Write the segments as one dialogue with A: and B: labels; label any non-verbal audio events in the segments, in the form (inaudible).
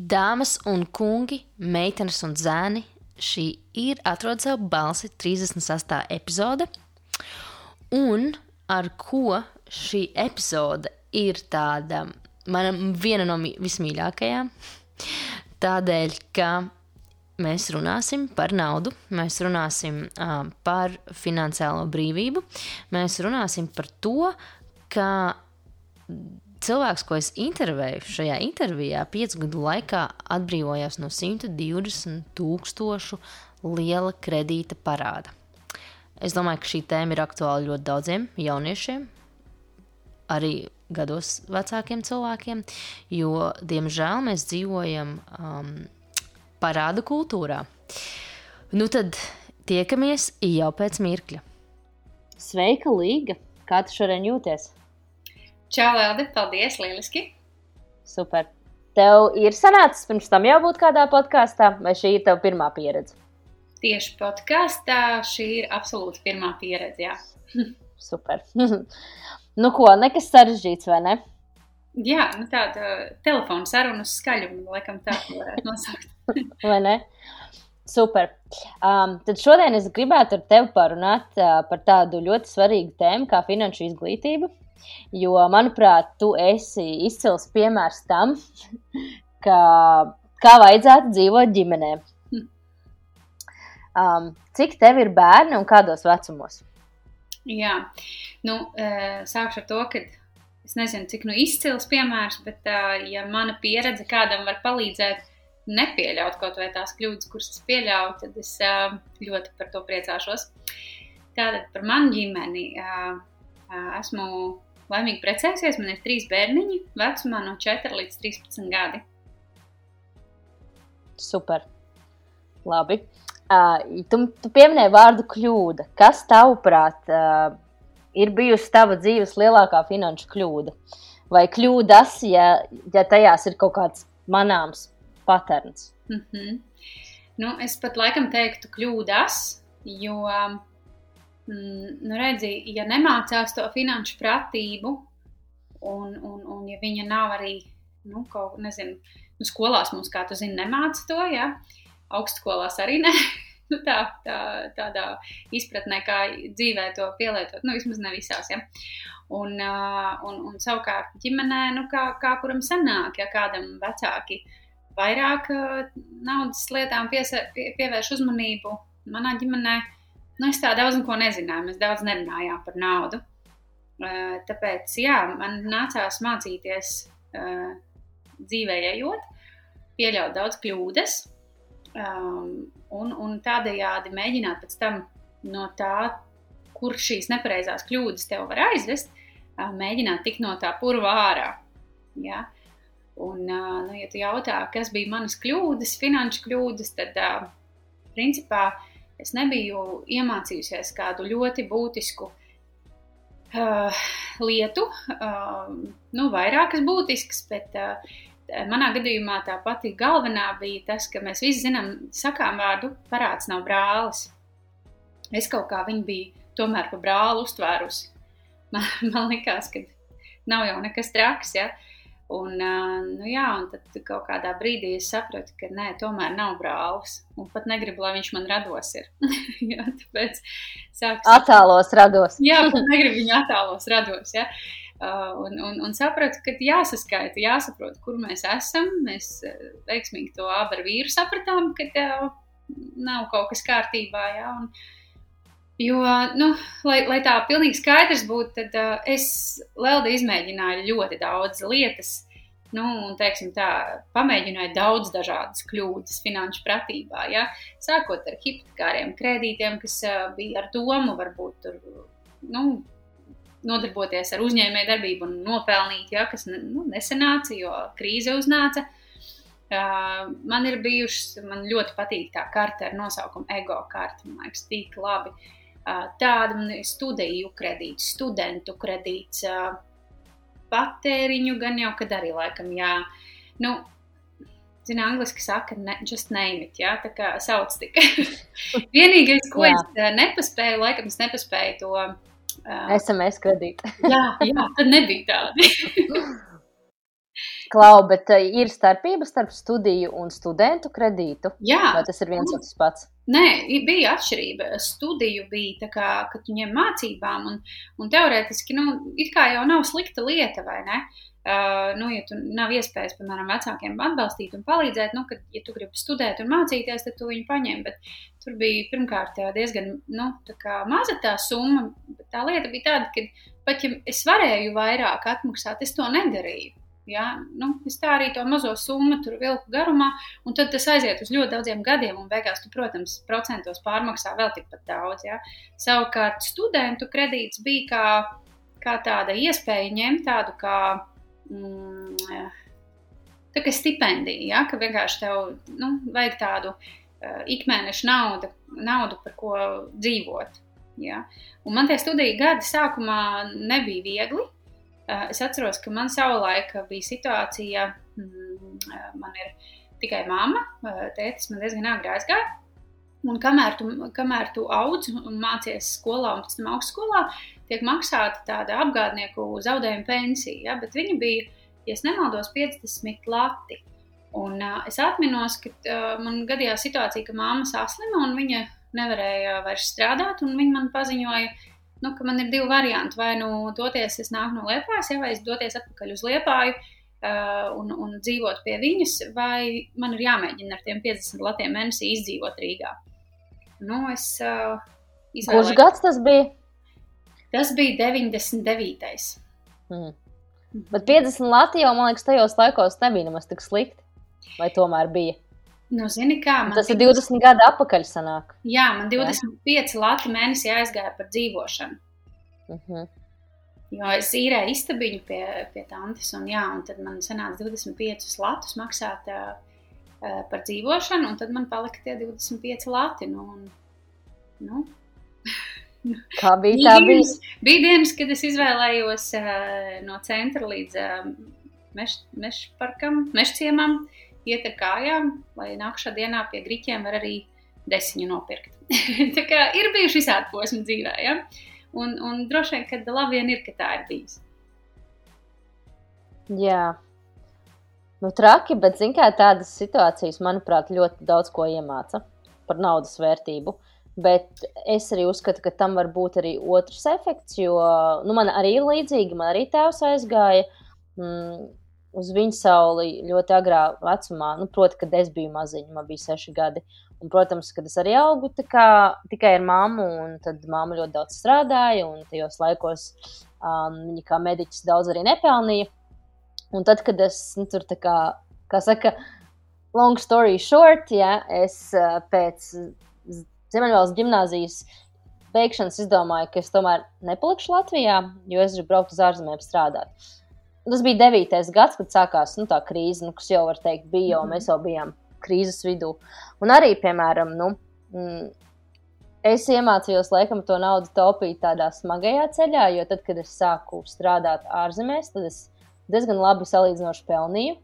A: Dāmas un kungi, meitenes un zēni, šī ir atrod savu balsi 36. epizode. Un ar ko šī epizode ir tāda mana viena no vismīļākajām? Tādēļ, ka mēs runāsim par naudu, mēs runāsim uh, par finansiālo brīvību, mēs runāsim par to, ka cilvēks, ko es intervēju šajā intervijā, piecu gadu laikā atbrīvojās no 120 tūkstošu liela kredīta parāda. Es domāju, ka šī tēma ir aktuāla ļoti daudziem jauniešiem, arī gados vecākiem cilvēkiem, jo, diemžēl, mēs dzīvojam um, parādu kultūrā. Nu tad tiekamies jau pēc mirkļa. Sveika, Līga! Kā tu šodien jūties?
B: Čau, Elde, paldies, lieliski!
A: Super. Tev ir sanācis pirms tam jau būt kādā podkāstā, vai šī ir tava pirmā pieredze?
B: Tieši podkāstā šī ir absolūti pirmā pieredze. Jā, (laughs)
A: Super. (laughs) nu, ko, nekas sarežģīts, vai ne?
B: jā nu tāda telefona saruna uz skaļumu, laikam tā varētu nosaukt. (laughs)
A: Vai ne? Super. Um, tad šodien es gribētu ar tevi parunāt uh, par tādu ļoti svarīgu tēmu kā finanšu izglītība. Jo, manuprāt, tu esi izcils piemērs tam, (laughs) ka, kā vajadzētu dzīvot ģimenē. (laughs) Um, cik tev ir bērni un kādos vecumos?
B: Jā, nu, eh, sākšu ar to, ka es nezinu, cik nu izcils piemērs, bet, eh, ja mana pieredze kādam var palīdzēt nepieļaut kaut vai tās kļūdas, kuras es pieļauju, tad es eh, ļoti par to priecāšos. Tātad par manu ģimeni esmu laimīgi precējusies. Man ir trīs bērniņi, vecumā no 4 līdz 13 gadi.
A: Super. Labi. Uh, tu, tu pieminēji vārdu kļūda. Kas tavuprāt uh, ir bijusi tava dzīves lielākā finanšu kļūda? Vai kļūdas, ja, ja tajās ir kaut kāds manāms patērns?
B: Mm -hmm. nu, es pat laikam teiktu, kļūdas, jo, mm, nu, redzi, ja nemācās to finanšu pratību, un, un, un ja viņa nav arī, nu, kaut, nezinu, nu, skolās mums, kā tu zini, nemāca to, ja, augstskolās arī ne. (laughs) Nu, tā, tā, tādā izpratnē, kā dzīvē to pielietot, nu, vismaz ne visās. Ja. Un, uh, un, un savukārt ģimenē, nu, kā, kā kuram sanāk, ja kādam vecāki vairāk uh, naudas lietām piesa, pie, pievērš uzmanību. Manā ģimenē nu, es tā daudz ko nezināju, mēs daudz nerunājām par naudu. Uh, tāpēc, jā, man nācās mācīties uh, dzīvē ejot, pieļaut daudz kļūdas. Um, un, un tādējādi mēģināt pēc tam no tā, kur šīs nepareizās kļūdas tev var aizvest, uh, mēģināt tikt no tā purva ārā. Ja? Un, nu, ja tu jautā, kas bija manas kļūdas, finanšu kļūdas, tad, principā, es nebiju iemācījusies kādu ļoti būtisku uh, lietu, uh, nu, vairākas būtiskas, bet uh, manā gadījumā tā pati galvenā bija tas, ka mēs visi zinām, sakām vārdu parāds nav brālis. Es kaut kā viņu biju tomēr par brāli uztvērusi. Man, man likās, ka nav jau nekas traks, ja? Un, nu jā, un tad kaut kādā brīdī es sapratu, ka nē, tomēr nav brālis. Un pat negribu, lai viņš man rados. (laughs) jā, tāpēc sāks...
A: Attēlos rados.
B: jā, pat negribu viņu attēlos rados. Ja? Un, un, un sapratu, ka jāsaskaita, jāsaprot, kur mēs esam. Mēs veiksmīgi to abi ar vīru sapratām, ka nav kaut kas kārtībā. Ja? Un, jo, nu, lai, lai tā pilnīgi skaidrs būtu, tad uh, es Lelda izmēģināju ļoti daudz lietas. Nu, un, teiksim, tā, pamēģināju daudz dažādas kļūdas finanšu pratībā. Ja? Sākot ar hipotekāriem kredītiem, kas uh, bija ar domu, varbūt tur, nu, nodarboties ar uzņēmēju darbību un nopelnīt, ja, kas nu, nesenāca, jo krīze uznāca. Uh, man ir bijušas, man ļoti patīk tā karte ar nosaukumu ego karte, man liekas, tik labi. Uh, man ir studiju kredīts, studentu kredīts, patēriņu gan jau, kad arī laikam, jā. Nu, Zinu, angliski saka, ne, just name it, jā, tā kā sauc tikai. (laughs) Vienīgais, ko jā. es nepaspēju, laikam es nepaspēju to
A: Uh, SMS kredīti.
B: jā, jā, tad nebija tādi. (laughs)
A: Klau, bet uh, ir starpība starp studiju un studentu kredītu?
B: Jā.
A: Vai tas ir viens un tas pats?
B: Nē, bija atšķirība. Studiju bija tā, kā, ka tu ņem mācībām, un, un teorētiski, nu, it kā jau nav slikta lieta, vai ne? Uh, nu, ja tu nav iespējas, piemēram, vecākiem atbalstīt un palīdzēt, nu, kad, ja tu gribi studēt un mācīties, tad tu viņu paņem. Bet tur bija pirmkārt diezgan nu, tā maza tā summa, bet tā lieta bija tāda, ka pat ja es varēju vairāk atmaksāt, es to nedarīju. Ja? Nu, es tā arī to mazo summu tur vilku garumā, un tad tas aiziet uz ļoti daudziem gadiem, un beigās, tu, protams, procentos pārmaksā vēl tikpat daudz. Ja? Savukārt, studentu kredīts bija kā, kā tāda iespēja ņemt tādu kā, mm, tā kā stipendiju, ja? ka vienkārši tev nu, vajag tādu uh, ikmēneša naudu, naudu, par ko dzīvot. Ja? Un man tie studiju gadi sākumā nebija viegli. Eh, es atceros, ka man savulaik bija situācija, mm, eh, man ir tikai mamma, eh, tētis man diezgan agri aizgāja. Un kamēr tu, kamēr tu audz un mācies skolā un pēc tam augstskolā, tiek maksāta tāda apgādnieku zaudējuma pensija. Ja? Bet viņa bija, ja nemaldos, 50 lati. Un, uh, es atminos, ka uh, man gadījās situācija, ka māma saslima un viņa nevarēja vairs strādāt. Viņa man paziņoja, nu, ka man ir divi varianti. Vai nu doties, es nāku no Liepājas, ja, vai es doties atpakaļ uz Liepāju uh, un, un dzīvot pie viņas, vai man ir jāmēģina ar tiem 50 latiem mēnesī izdzīvot Rīgā. Nu, es, uh,
A: Kurš gads tas bija?
B: Tas bija 99.
A: Hmm. Bet 50 Latvijā man liekas, tajos laikos nebija nemaz tik slikti. Vai tomēr bija?
B: Nu, zini, kā,
A: tas ir 20 gadi atpakaļ. Sanāk.
B: Jā, man 25 lati mēnesī aizgāja par dzīvošanu. Uh
A: mhm. -huh.
B: Jo es īrēju istabiņu pie, pie tantes, un, jā, un tad man sanāca 25 latus maksāt uh, par dzīvošanu, un tad man palika tie 25 lati. Nu, un, nu.
A: Kā bija tā
B: bija? Bija dienas, kad es izvēlējos uh, no centra līdz uh, meš, mešparkam, mešciemam. Uh, iet ar kājām, lai nākamā dienā pie grīķiem var arī desiņu nopirkt. (laughs) tā kā ir bijuši visādi posmi dzīvē, ja? un, un droši vien, ka labi vien ir, ka tā ir bijis.
A: Jā. Nu, traki, bet kā, tādas situācijas, manuprāt, ļoti daudz ko iemāca par naudas vērtību. Bet es arī uzskatu, ka tam var būt arī otrs efekts, jo nu, man arī līdzīgi. Man arī tēvs aizgāja. Mm, uz viņu sauli ļoti agrā vecumā. Nu, proti, kad es biju maziņa, man bija seši gadi. Un, protams, kad es arī augu kā, tikai ar mammu, un tad mamma ļoti daudz strādāja, un tajos laikos um, viņa kā mediķis daudz arī nepelnīja. Un tad, kad es nu, tur tā kā, kā saka, long story short, ja, es uh, pēc Ziemeļvalsts gimnāzijas beigšanas izdomāju, ka es tomēr nepalikšu Latvijā, jo es gribu braukt uz ārzemēm strādāt. Tas bija devītais gads, kad sākās nu, tā krīze, nu, kas jau var teikt, bija, jo mēs jau bijām krīzes vidū. Un arī, piemēram, nu, mm, es iemācījos laikam to naudu taupīt tādā smagajā ceļā, jo tad, kad es sāku strādāt ārzemēs, tad es diezgan labi salīdzinoši pelnīju.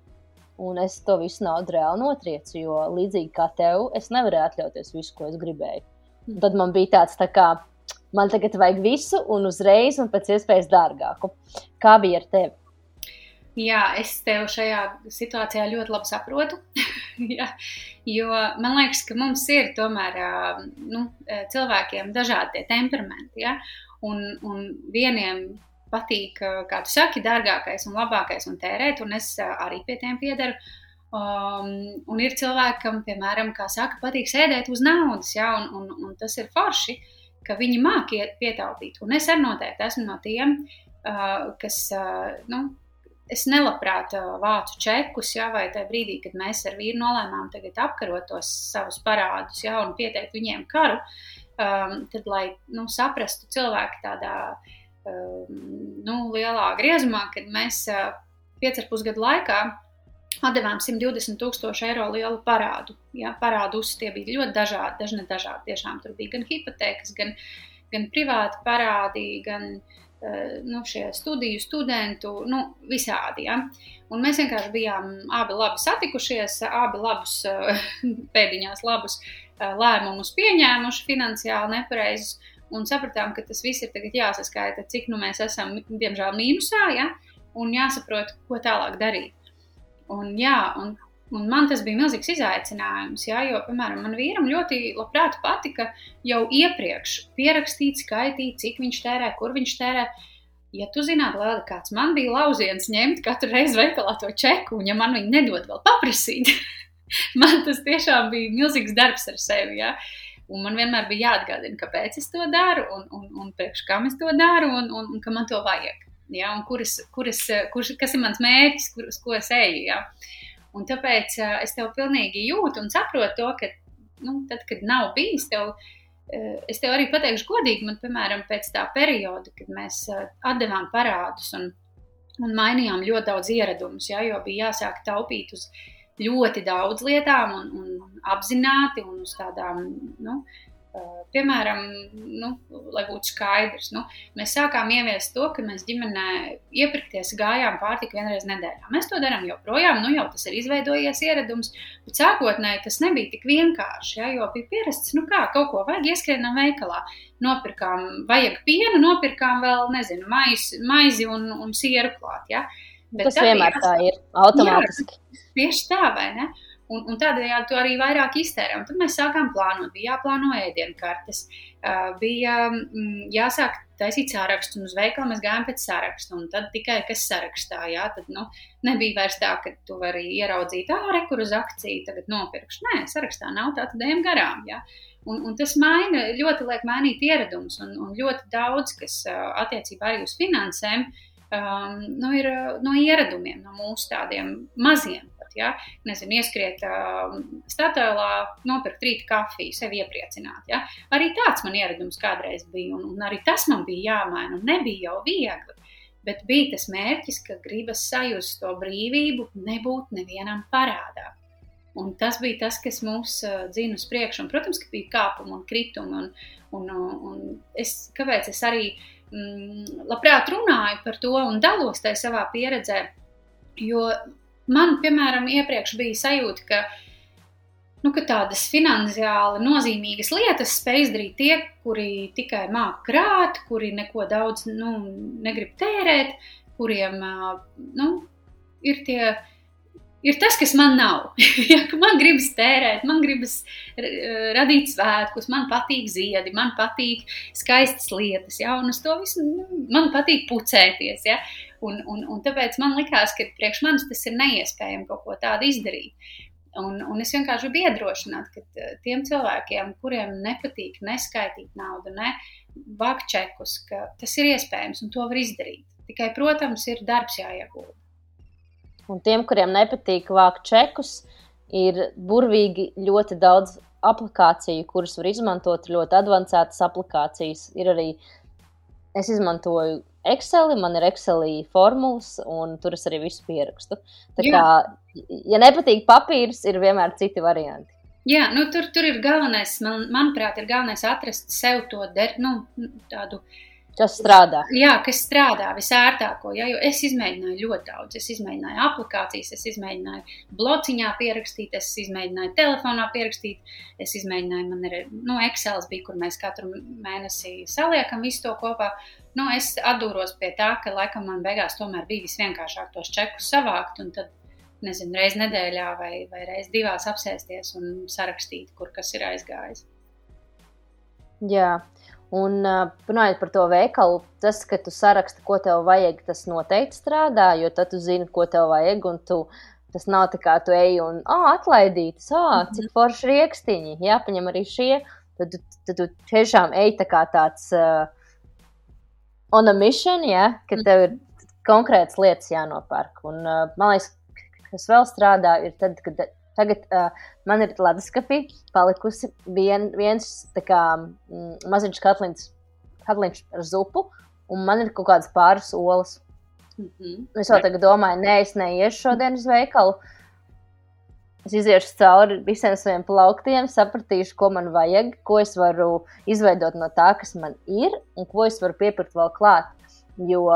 A: Un es to visu naudu reāli notriecu, jo līdzīgi kā tev, es nevarēju atļauties visu, ko es gribēju. Un tad man bija tāds, tā kā, man tagad vajag visu, un uzreiz, un pēc iespējas dārgāku. Kā bija ar tevi?
B: Jā, es tev šajā situācijā ļoti labi saprotu. (laughs) ja, jo man liekas, ka mums ir tomēr nu, cilvēkiem dažādi temperamenti. Ja? Un, un vieniem patīk, kā tu saki, dārgākais un labākais un tērēt, un es arī pie tiem piedaru. Um, un ir cilvēkam, piemēram, kā saka, patīk sēdēt uz naudas, ja? un, un, un tas ir forši, ka viņi māki pietaupīt. Un es arī noteikti esmu no tiem, uh, kas, uh, nu, es nelabprāt vācu čekus, ja, vai tajā brīdī, kad mēs ar vīru nolēmām apkarot tos savus parādus, ja, un pieteikt viņiem karu, um, tad, lai nu, saprastu cilvēku tādā um, nu, lielā griezumā, kad mēs uh, 5,5 gadu laikā atdevām 120 tūkstošu eiro lielu parādu. Ja, parādus tie bija ļoti dažādi, dažne dažādi. Tiešām tur bija gan hipotēkas, gan, gan privāti parādi, gan uh, nu, šie studiju studentu, nu, visādi. Ja? Un mēs vienkārši bijām abi labi satikušies, abi labus, eh, (laughs) pēdiņās labus eh, lēmumus pieņēmuši, finansiāli nepareizus, un sapratām, ka tas viss ir tagad jāsaskaita, cik nu mēs esam, diemžēl, mīnusā, ja? un jāsaprot, ko tālāk darīt. Un, jā, un, un man tas bija milzīgs izaicinājums, jā, jo, piemēram, man vīram ļoti labprāt patika jau iepriekš pierakstīt, skaitīt, cik viņš tērē, kur viņš tērē. Ja tu zinātu, Lēda, kāds man bija lauciens ņemt katru reizi veikalā to čeku, un ja man viņi nedod vēl paprasīt, (laughs) man tas tiešām bija milzīgs darbs ar sevi. Ja? Un man vienmēr bija jāatgādina, kāpēc es to daru, un, un, un priekš kam es to daru, un, un, un ka man to vajag. Ja? Un kuras, kuras, kuras, kas ir mans mērķis, kur, uz ko es eju. Ja? Un tāpēc uh, es tev pilnīgi jūtu un saprotu to, ka, nu, tad, kad nav bijis tev, uh, es tev arī pateikšu godīgi, man, piemēram, pēc tā perioda, kad mēs uh, atdevām parādus un, un mainījām ļoti daudz ieradumus, ja, jo bija jāsāk taupīt uz ļoti daudz lietām un, un apzināti un uz tādām, nu, uh, Piemēram, nu, lai būtu skaidrs, nu, mēs sākām ieviest to, ka mēs ģimenē iepirkties gājām pārtiku vienreiz nedēļā. Mēs to darām joprojām, nu jau tas ir izveidojies ieradums, bet sākotnēji tas nebija tik vienkārši, ja, jo bija pierasts, nu kā, kaut ko vajag ieskrienam veikalā. Nopirkām, vajag pienu, nopirkām vēl, nezinu, maizi, maizi un, un sieru klāt, ja.
A: Bet tas vienmēr tā ir, automātiski.
B: Jā, tieši tā, vai ne? Un, un tādējādi to arī vairāk iztērē. Un tad mēs sākām plānot, bija jāplāno ēdienkartes, bija mm, jāsāk taisīt sārakstu, un uz veikalu mēs gājām pēc sāraksta. Tad tikai kas sarakstā, jā, tad nu, nebija vairs tā, ka tu vari ieraudzīt, ah, rekur uz akciju, tagad nopirkšu. Nē, sarakstā nav tā, tad ejam garām. Jā. Un, un tas maina, ļoti liek mainīt ieradumus, un, un ļoti daudz, kas attiecībā arī uz finansēm, um, nu, ir no ieradumiem, no mūsu tādiem maziem Ja? Nezinu, ieskriet uh, statēlā, nopirkt rīta kafiju, sevi iepriecināt. Ja? Arī tāds man ieradums kādreiz bija, un, un arī tas man bija jāmaina, un nebija jau viegli. Bet bija tas mērķis, ka gribas sajust to brīvību, nebūt nevienam parādā. Un tas bija tas, kas mūs uh, dzina uz priekšu. Un, protams, ka bija kāpumi un kritumi. Un, un, un es, kāpēc es arī mm, labprāt runāju par to un dalos tajā savā pieredzē? Jo man, piemēram, iepriekš bija sajūta, ka, nu, ka tādas finansiāli nozīmīgas lietas spēj izdarīt tie, kuri tikai māca krāt, kuri neko daudz nu, negrib tērēt, kuriem nu, ir tie. Ir tas, kas man nav. (laughs) man gribas tērēt, man gribas radīt svētkus, man patīk ziedi, man patīk skaistas lietas, ja, un uz to visu nu, man patīk pucēties. Ja. Un, un, un tāpēc man likās, ka priekš manis tas ir neiespējami kaut ko tādu izdarīt. Un, un es vienkārši gribu iedrošināt, ka eh, tiem cilvēkiem, kuriem nepatīk neskaitīt naudu, ne vākt čekus, ka tas ir iespējams un to var izdarīt. Tikai, protams, ir darbs jāiegūda.
A: Un tiem, kuriem nepatīk vākt čekus, ir burvīgi ļoti daudz aplikāciju, kuras var izmantot, ļoti avansētas aplikācijas. Ir arī es izmantoju Excel, man ir Excelī formulas, un tur es arī visu pierakstu. Tā kā, ja nepatīk papīrs, ir vienmēr citi varianti.
B: Jā, nu, tur, tur ir galvenais, man, manuprāt, ir galvenais atrast sev to der, nu, tādu uh,
A: Kas strādā?
B: Jā, kas strādā visērtāko. Ja, jo es izmēģināju ļoti daudz. Es izmēģināju aplikācijas, es izmēģināju blociņā pierakstīt, es izmēģināju telefonā pierakstīt, es izmēģināju, man ir nu, Excel, bija, kur mēs katru mēnesi saliekam visu to kopā. Nu, es atdūros pie tā, ka laikam man beigās tomēr bija visvienkāršāk tos čekus savākt. Un tad nezinu, reizes nedēļā vai, vai reizes divās apsēsties un sarakstīt, kur kas ir aizgājis.
A: Jā, Un runājot par to veikalu, tas, ka tu saraksti, ko tev vajag, tas noteikti strādā, jo tad tu zini, ko tev vajag. Tu, tas nav tā kā tu ej un oh, atlaidītas, oh, cik forši rīkstiņi, jāpaņem arī šie. Tad, tad, tad tu tiešām ej tā kā tāds uh, on a mission, ja, ka tev ir konkrētas lietas jānopērk. Un, uh, man liekas, kas vēl strādā, ir tad, kad Tagad uh, man ir leduskapī palikusi vien, viens kā, mm, maziņš katliņš, katliņš ar zupu, un man ir kaut kādas pāris olas. Mm -hmm. Es jau tagad domāju, nē, es neiešu šodien uz veikalu. Es iziešu cauri visiem saviem plauktiem, sapratīšu, ko man vajag, ko es varu izveidot no tā, kas man ir, un ko es varu piepirkt vēl klāt. Jo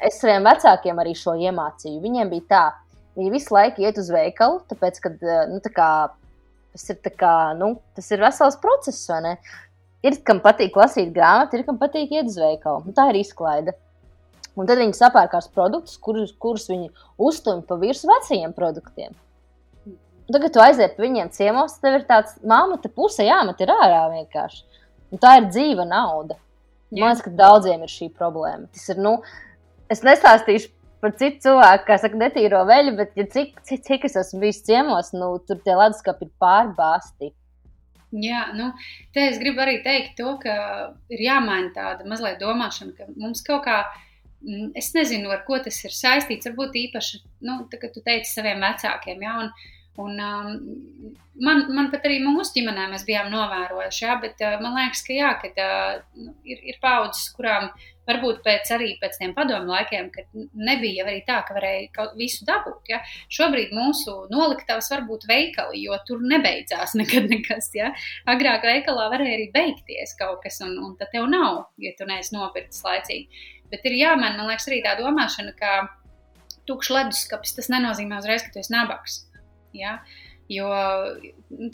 A: es saviem vecākiem arī šo iemācīju. Viņiem bija tā, Viņi visu laiku iet uz veikalu, tāpēc, ka nu, tā kā, tas, ir, kā, nu, tas ir vesels process. Ir kam patīk lasīt grāmatu, ir kam patīk iet uz veikalu. Nu, tā ir izklaide. Un tad viņi sapērkās produktus, kurus, kurus viņi uztumj pa virsmu vecajiem produktiem. Tagad tu aiziet pie viņiem ciemos, tev ir tāds māma, te puse jāmet ir ārā vienkārši. Un tā ir dzīva nauda. Man liekas, ka daudziem ir šī problēma. Tas ir, nu, es nestāstīšu par citu cilvēku, kā saka, netīro veļu, bet ja cik, cik, cik es esmu bijis ciemos, nu, tur tie leduskapi ir pārbāzti.
B: Jā, nu, te es gribu arī teikt to, ka ir jāmaina tāda mazliet domāšana, ka mums kaut kā, mm, es nezinu, ar ko tas ir saistīts, varbūt īpaši, nu, tā, ka tu teici saviem vecākiem, jā, un, Un, um, man, man pat arī mūsu ģimenē mēs bijām novērojuši, jā, bet uh, man liekas, ka, jā, ka uh, ir, ir paudzes, kurām varbūt pēc, arī pēc tiem padomu laikiem, kad nebija arī tā, ka varēja kaut visu dabūt. Ja? Šobrīd mūsu noliktavas var būt veikali, jo tur nebeidzās nekad nekas. Ja? Agrāk veikalā varēja arī beigties kaut kas, un, un tad tev nav, ja tu neesi nopircis laicīgi. Bet ir jāmaina, man liekas, arī tā domāšana, ka tukšs leduskapis tas nenozīmē uzreiz, ka tu esi nabaks. Ja? Jo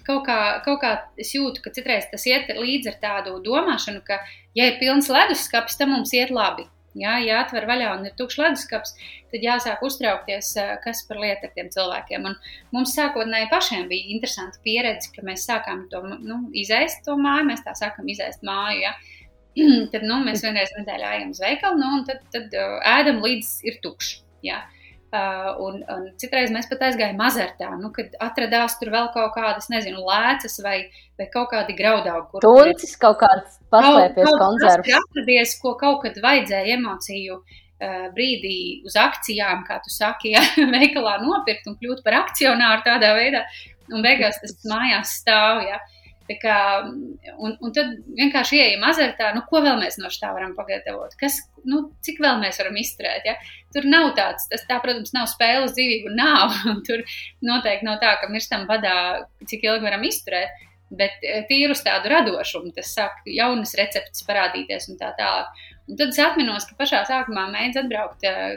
B: kaut kā, kaut kā es jūtu, ka citreiz tas iet līdzi ar tādu domāšanu, ka, ja ir pilns leduskapis, tad mums iet labi. Ja, ja atver vaļā un ir tukšs leduskapis, tad jāsāk uztraukties, kas par lietu ar tiem cilvēkiem. Un mums sākotnēji pašiem bija interesanti pieredze, ka mēs sākām to nu, izēst to māju, mēs tā sākam izēst māju. Ja. (clears throat) tad nu, mēs vienreiz nedēļā ejam uz veikalu, nu, un tad, tad ēdam līdz ir tukšs. Ja. Uh, un, un citreiz mēs pat aizgājām mazartā, nu, kad atradās tur vēl kaut kādas, nezinu, lēcas vai, vai kaut kādi graudaugi.
A: Tuncis kaut kāds paslēpies koncerts.
B: Atradies, ko kaut kad vajadzēja emociju uh, brīdī uz akcijām, kā tu saki, ja, (laughs) veikalā nopirkt un kļūt par akcionāru tādā veidā, un beigās tas mājās stāv, ja. Uh, Kā, un, un tad vienkārši ieejam azartā, nu, ko vēl mēs no tā varam pagatavot, kas, nu, cik vēl mēs varam izturēt. Ja? Tur nav tāds, tas, tā, protams, nav spēles dzīvību, nav. (laughs) Tur noteikti nav tā, ka mirstam badā, cik ilgi varam izturēt. Bet e, tīri uz tādu radošumu, tas sāk jaunas receptes parādīties un tā tālāk. Un tad es atminos, ka pašā sākumā mēģināju atbraukt uh,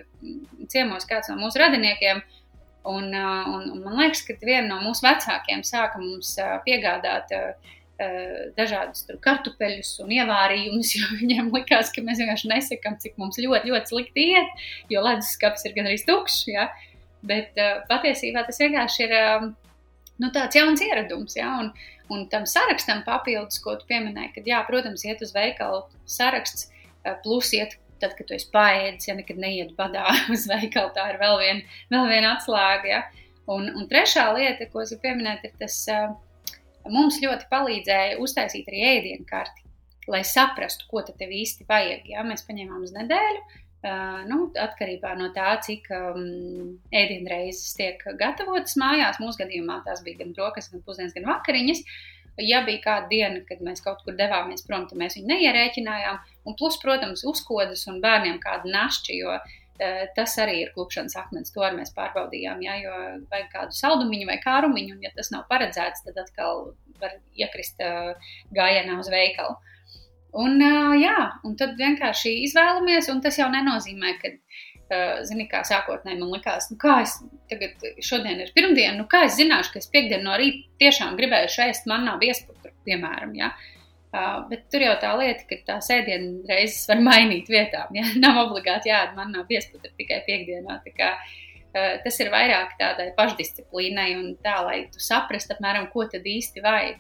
B: ciemos kāds no mūsu radiniekiem. Uh, Un, un, un man liekas, ka viena no mūsu vecākiem sāka mums piegādāt dažādus kartupeļus un ievārījumus, (laughs) jo viņiem likās, ka mēs vienkārši nesakām, cik mums ļoti, ļoti slikti iet, jo leduskapis ir gandrīz tukšs. Ja? Bet patiesībā tas vienkārši ir nu, tāds jauns ieradums. Ja? Un, un tam sarakstam papildus, ko tu pieminēji, kad, jā, protams, iet uz veikalu saraksts, plus iet tad, kad tu esi paēdis, ja nekad neiet badā (laughs) uz veikalu, tā ir vēl viena, vēl viena atslēga. Ja? Un, un trešā lieta, ko es pieminēt, ir tas, mums ļoti palīdzēja uztaisīt arī ēdienu karti, lai saprastu, ko tev īsti vajag. Ja? Mēs paņēmām uz nedēļu. Uh, nu, atkarībā no tā, cik um, ēdienreizes tiek gatavotas mājās, mūsu gadījumā tās bija gan brokastis, gan pusdienas, gan vakariņas. Uh, ja bija kāda diena, kad mēs kaut kur devāmies prom, tad mēs viņu neierēķinājām. Un plus, protams, uzkodas un bērniem kāda našķi, jo uh, tas arī ir klupšanas akmens. To arī mēs pārbaudījām. Ja, jo vajag kādu saldumiņu vai kārumiņu, un ja tas nav paredzēts, tad atkal var iekrist uh, gājienā uz veikalu. Un, uh, jā, un tad vienkārši izvēlamies, un tas jau nenozīmē, ka Uh, zini, kā sākotnēji man likās, nu, kā es tagad, šodien ir pirmdiena, nu, kā es zināšu, ka es piekdienu no rīta tiešām gribēju ēst manā viesputru, piemēram. Ja? Uh, bet tur jau tā lieta, ka tās ēdienas reizes var mainīt vietām. Ja? Nav obligāti jāēd manā viesputra tikai piekdienā. Kā, uh, tas ir vairāk tādai pašdisciplīnai un tā, lai tu saprastu apmēram, ko tad īsti vajag.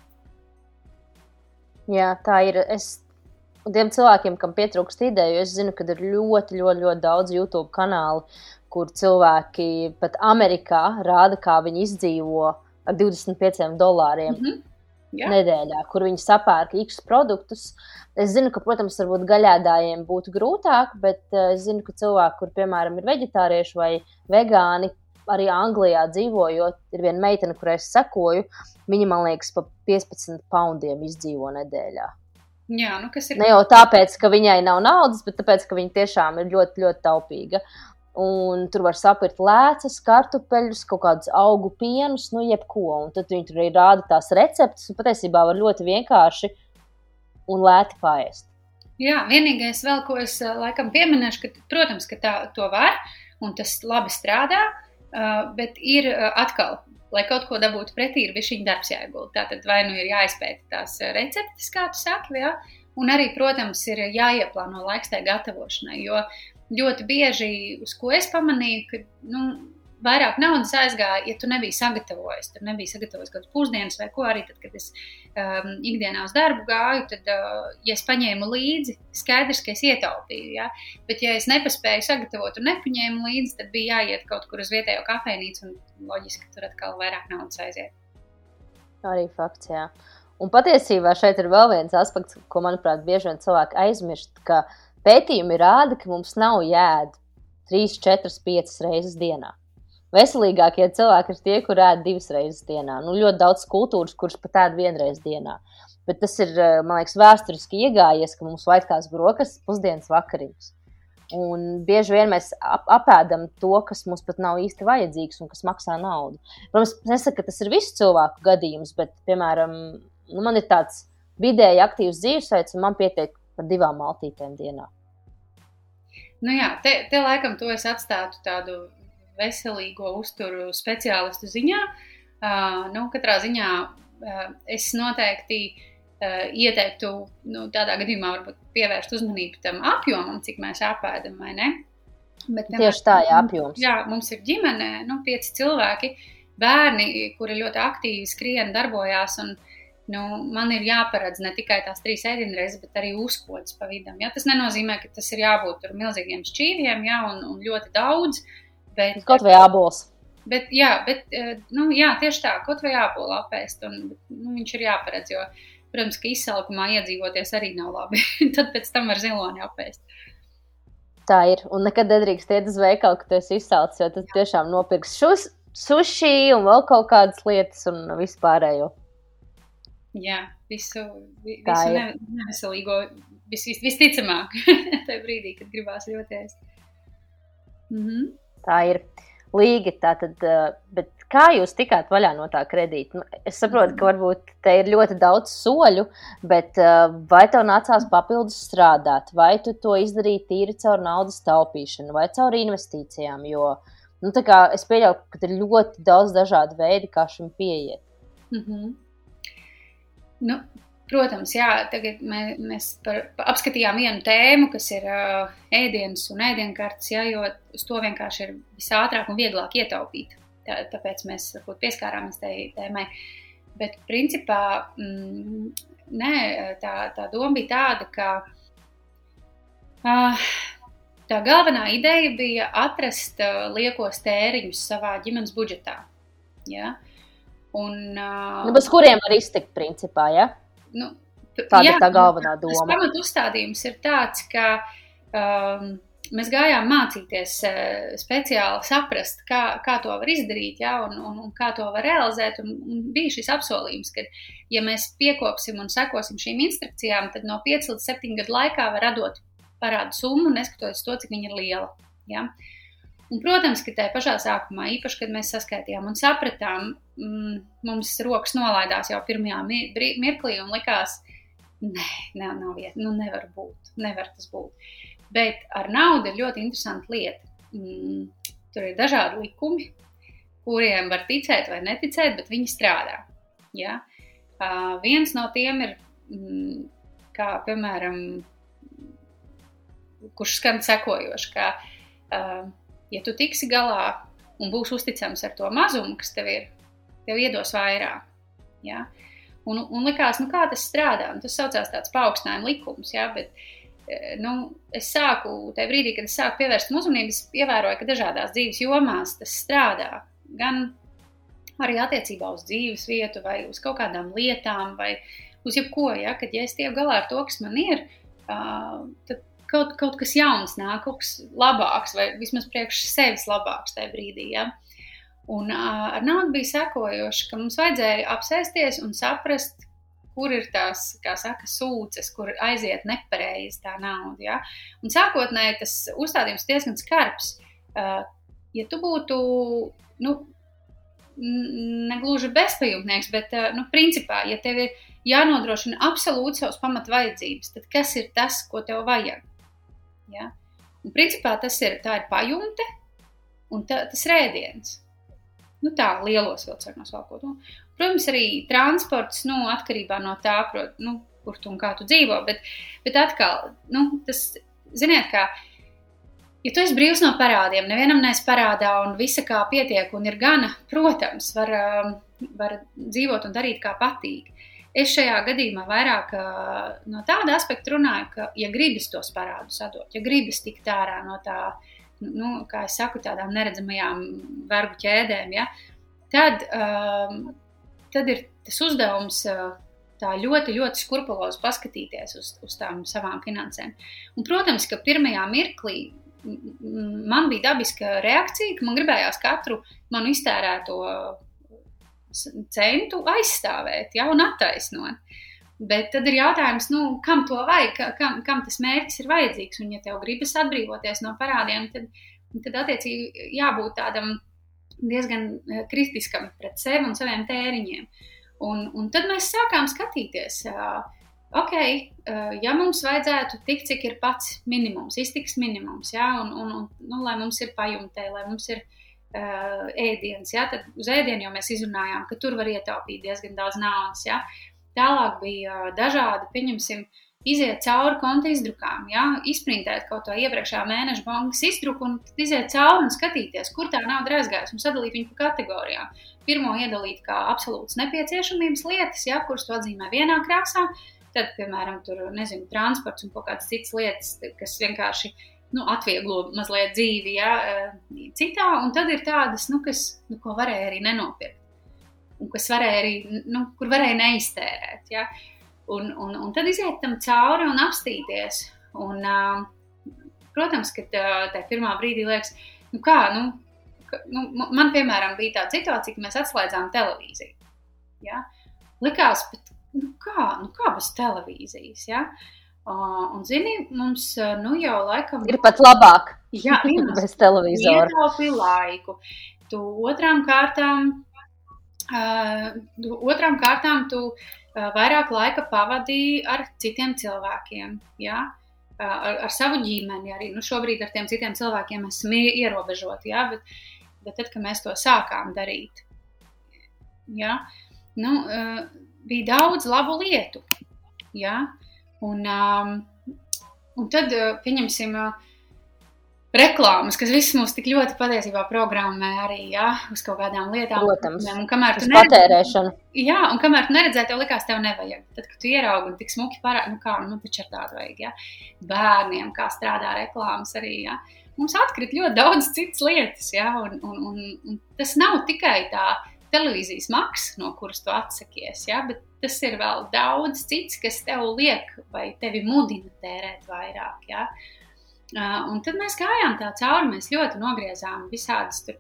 A: Jā, tā ir. Es Un tiem cilvēkiem, kam pietrūkst ideju, es zinu, ka ir ļoti, ļoti, ļoti daudz YouTube kanālu, kur cilvēki pat Amerikā rāda, kā viņi izdzīvo ar 25 dolāriem. Mm -hmm. Jā. Nedēļā, kur viņi sapērk X produktus. Es zinu, ka, protams, varbūt gaļādājiem būtu grūtāk, bet uh, es zinu, ka cilvēki, kur, piemēram, ir vegetārieši vai vegāni, arī Anglijā dzīvojot, ir viena meitene, kurai es sekoju. Viņa, man liekas, pa 15 poundiem izdzīvo nedēļā.
B: Jā, nu kas ir?
A: Ne jau tāpēc, ka viņai nav naudas, bet tāpēc, ka viņa tiešām ir ļoti, ļoti taupīga. Un tur var saprast lēcas, kartupeļus, kaut kādus augu pienus, nu, jebko. Un tad viņi tur arī rāda tās receptes, un patiesībā var ļoti vienkārši un lēti paēst.
B: Jā, vienīgais vēl, ko es eh, laikam pieminēšu, ka, protams, ka tā, to var, un tas labi strādā, uh, bet ir uh, atkal lai kaut ko dabūtu pretī, ir viņa darbs jāiegulda. Tātad vai nu ir jāizpēta tās receptes, kā tu saki, ja? un arī, protams, ir jāieplāno laiks tai gatavošanai. Jo ļoti bieži, uz ko es pamanīju, ka nu, vairāk naudas aizgāja, ja tu nebija sagatavojis. Tur nebija sagatavojis kaut kādas pusdienas vai ko arī. Tad, kad es um, ikdienā uz darbu gāju, tad, uh, ja es paņēmu līdzi, skaidrs, ka es ietaupīju. Ja? Bet, ja es nepaspēju sagatavot un nepaņēmu līdzi, tad bija jāiet kaut kur uz vietējo kafejnīcu un loģiski, tur atkal vairāk naudas aiziet.
A: Arī fakts, jā. Un patiesībā šeit ir vēl viens aspekts, ko, manuprāt, bieži vien cilvēki aizmirst, ka pētījumi rāda, ka mums nav jēda 3, 4, 5 reizes dienā. Veselīgākie cilvēki ir tie, kur ēd divas reizes dienā. Nu, ļoti daudz kultūras, kuras pat ēd vienreiz dienā. Bet tas ir, eh, man liekas, vēsturiski iegājies, ka mums vajag tās brokastis, pusdienas vakariņas. Un bieži vien mēs ap, apēdam to, kas mums pat nav īsti vajadzīgs un kas maksā naudu. Protams, es nesaku, ka tas ir visu cilvēku gadījums, bet, piemēram, nu, man ir tāds vidēji aktīvs dzīvesveids, un man pietiek par divām maltītēm dienā.
B: Nu jā, te, te laikam to es atstātu tādu veselīgo uzturu speciālistu ziņā. Nu, katrā ziņā es noteikti ieteiktu nu, tādā gadījumā pievērst uzmanību tam apjomam, cik mēs apēdam, vai ne?
A: Bet, Tieši tā, jā, apjoms.
B: Jā, mums ir ģimene, nu, pieci cilvēki, bērni, kuri ļoti aktīvi skrien, darbojās. Un, nu, man ir jāparedz ne tikai tās trīs ēdienreizes, bet arī uzkodas pa vidam. Ja? Tas nenozīmē, ka tas ir jābūt milzīgiem šķīviem ja? un, un ļoti daudz. Uh,
A: Bet, kaut vai ābols.
B: Bet, jā, bet, eh, nu, jā, tieši tā, kaut vai ābolu apēst, un nu, viņš ir jāparedz, jo, protams, ka izsalkumā iedzīvoties arī nav labi. (laughs) Tad pēc tam var ziloni apēst.
A: Tā ir, un nekad nedrīkst iet uz veikalu, ka tu esi izsalcis, jo tad tiešām nopirks šus, sushi un vēl kaut kādas lietas un vispārējo.
B: Jā, visu, visu ne, neveselīgo, vis, vis, visticamāk, (laughs) tajā brīdī, kad gribās ļoti ēst.
A: Mhm. Tā ir līga. Tātad, eh, bet kā jūs tikāt vaļā no tā kredīta? Nu, es saprotu, ka varbūt te ir ļoti daudz soļu, bet eh, vai tev nācās papildus strādāt, vai tu to izdarīji tīri caur naudas taupīšanu vai caur investīcijām? Jo nu, es pieļauju, ka ir ļoti daudz dažādu veidu, kā šim pieiet.
B: Mm -hmm. nu, Protams, jā, tagad mē, mēs par, apskatījām vienu tēmu, kas ir uh, ēdienas un ēdienkartes, jā, jo uz to vienkārši ir visātrāk un vieglāk ietaupīt. Tā, tāpēc mēs varbūt pieskārāmies tai tēmai. Bet principā mm, nē, tā, tā doma bija tāda, ka uh, tā galvenā ideja bija atrast uh, liekos tēriņus savā ģimenes budžetā. Ja? Un, uh,
A: nu, bez kuriem var iztikt, principā, ja?
B: Nu,
A: tāda jā, ir tā galvenā doma.
B: Pamat uzstādījums ir tāds, ka um, mēs gājām mācīties uh, speciāli saprast, kā, kā to var izdarīt, ja, un, un, un kā to var realizēt. Un, un bija šis apsolījums, ka, ja mēs piekopsim un sekosim šīm instrukcijām, tad no 5 līdz 7 gadu laikā var radot parādu summu, neskatoties to, cik viņa ir liela. Ja. Un, protams, ka tajā pašā sākumā, īpaši, kad mēs saskaitījām un sapratām, mm, mums rokas nolaidās jau pirmajā mirklī un likās, nē, ne, nav vieta, nu nevar būt, nevar tas būt. Bet ar naudu ir ļoti interesanta lieta. Mm, tur ir dažādi likumi, kuriem var ticēt vai neticēt, bet viņi strādā. Ja? Uh, viens no tiem ir, mm, kā piemēram, kurš skan sekojoši, ka uh, ja tu tiksi galā un būsi uzticams ar to mazumu, kas tev ir, tev iedos vairāk. Ja? Un, un likās, nu, kā tas strādā. Un tas saucās tāds paaugstinājuma likums. Ja? Bet, e, nu, es sāku, tajā brīdī, kad es sāku pievērst uzmanību, es ievēroju, ka dažādās dzīves jomās tas strādā. Gan arī attiecībā uz dzīves vietu, vai uz kaut kādām lietām, vai uz jebko. Ja? Kad ja es tieku galā ar to, kas man ir, uh, tad kaut, kaut kas jauns nāk, kaut kas labāks, vai vismaz priekš sevis labāks tajā brīdī. Ja? Un ar naudu bija sekojoši, ka mums vajadzēja apsēsties un saprast, kur ir tās, kā saka, sūces, kur aiziet nepareizi tā nauda. Ja? Un sākotnēji tas uzstādījums diezgan skarbs. Ja tu būtu, nu, negluži bezpajumtnieks, bet, nu, principā, ja tev ir jānodrošina absolūti savas pamat vajadzības, tad kas ir tas, ko tev vajag? Ja? Un, principā tas ir, ir pajumte un tā, tas rēdiens. Nu, tā lielos vilcienos valkot. Protams, arī transports nu, atkarībā no tā, prot, nu, kur tu un kā tu dzīvo. Bet, bet atkal, nu, tas, ziniet, kā ja tu esi brīvs no parādiem, nevienam nes parādā un visa kā pietiek un ir gana, protams, var, um, var dzīvot un darīt kā patīk. Es šajā gadījumā vairāk no tāda aspekta runāju, ka, ja gribas tos parādus atdot, ja gribas tikt ārā no tā, nu, kā es saku, tādām neredzamajām vergu ķēdēm, ja, tad, um, tad ir tas uzdevums tā ļoti, ļoti skrupulozi paskatīties uz, uz tām savām finansēm. Un, protams, ka pirmajā mirklī man bija dabiska reakcija, ka man gribējās katru manu iztērēto centu aizstāvēt ja, un attaisnot. Bet tad ir jautājums, nu, kam to vajag, kam, kam tas mērķis ir vajadzīgs. Un, ja tev gribas atbrīvoties no parādiem, tad, tad attiecīgi jābūt tādam diezgan eh, kritiskam pret sevi un saviem tēriņiem. Un, un tad mēs sākām skatīties, ok, ja mums vajadzētu tik, cik ir pats minimums, iztiks minimums, ja, un, un, un nu, lai mums ir pajumtē, lai mums ir uh, ēdienas, ja, tad uz ēdienu jau mēs izrunājām, ka tur var ietaupīt diezgan daudz naudas. Ja. Tālāk bija uh, dažādi, pieņemsim, iziet cauri konta izdrukām, ja, izprintēt kaut to iepriekšējā mēneša bankas izdruku un iziet cauri un skatīties, kur tā nauda aizgājusi un sadalīt viņu pa kategorijām. Pirmo iedalīt kā absolūtas nepieciešamības lietas, ja, kuras tu atzīmē vienā krāsā, tad, piemēram, tur, nezinu, transports un kaut kādas citas lietas, kas vienkārši nu, atvieglo mazliet dzīvi, ja, eh, citā, un tad ir tādas, nu, kas, nu, ko varēja arī nenopirkt, un kas varēja arī, nu, kur varēja neiztērēt, ja, un, un, un tad iziet tam cauri un apstīties, un, protams, ka tā pirmā brīdī liekas, nu, kā, nu, nu, man, piemēram, bija tāda situācija, ka mēs atslēdzām televīziju, ja, likās, bet, nu, kā, nu, kā bez televīzijas, ja, uh, Uh, un, zini, mums nu, jau laikam
A: ir pat labāk.
B: Jā, (laughs)
A: bez televizora.
B: Ietaupi laiku. Tu otrām kārtām, uh, otrām kārtām tu uh, vairāk laika pavadīji ar citiem cilvēkiem. Ja? Uh, ar, ar savu ģimeni arī. Nu, šobrīd ar tiem citiem cilvēkiem esam ierobežoti. Ja? Bet, bet tad, kad mēs to sākām darīt, ja? nu, uh, bija daudz labu lietu. Ja? Un, um, un tad, uh, pieņemsim, uh, reklāmas, kas visas mūs tik ļoti patiesībā programmē arī ja, uz kaut kādām lietām.
A: Protams,
B: un kamēr
A: tu patērēšanu.
B: Jā, un kamēr tu neredzēji, tev likās, tev nevajag. Tad, kad tu ieraugi un tik smuki parādi, nu kā, nu taču ar tādu vajag, ja. Bērniem, kā strādā reklāmas arī, ja. Mums atkrīt ļoti daudz citas lietas, ja, un, un, un, un tas nav tikai tā televīzijas maksa, no kuras tu atsakies, ja, bet tas ir vēl daudz cits, kas tev liek vai tevi mudina tērēt vairāk. Ja? Uh, un tad mēs gājām tā cauri, mēs ļoti nogriezām visādas tur,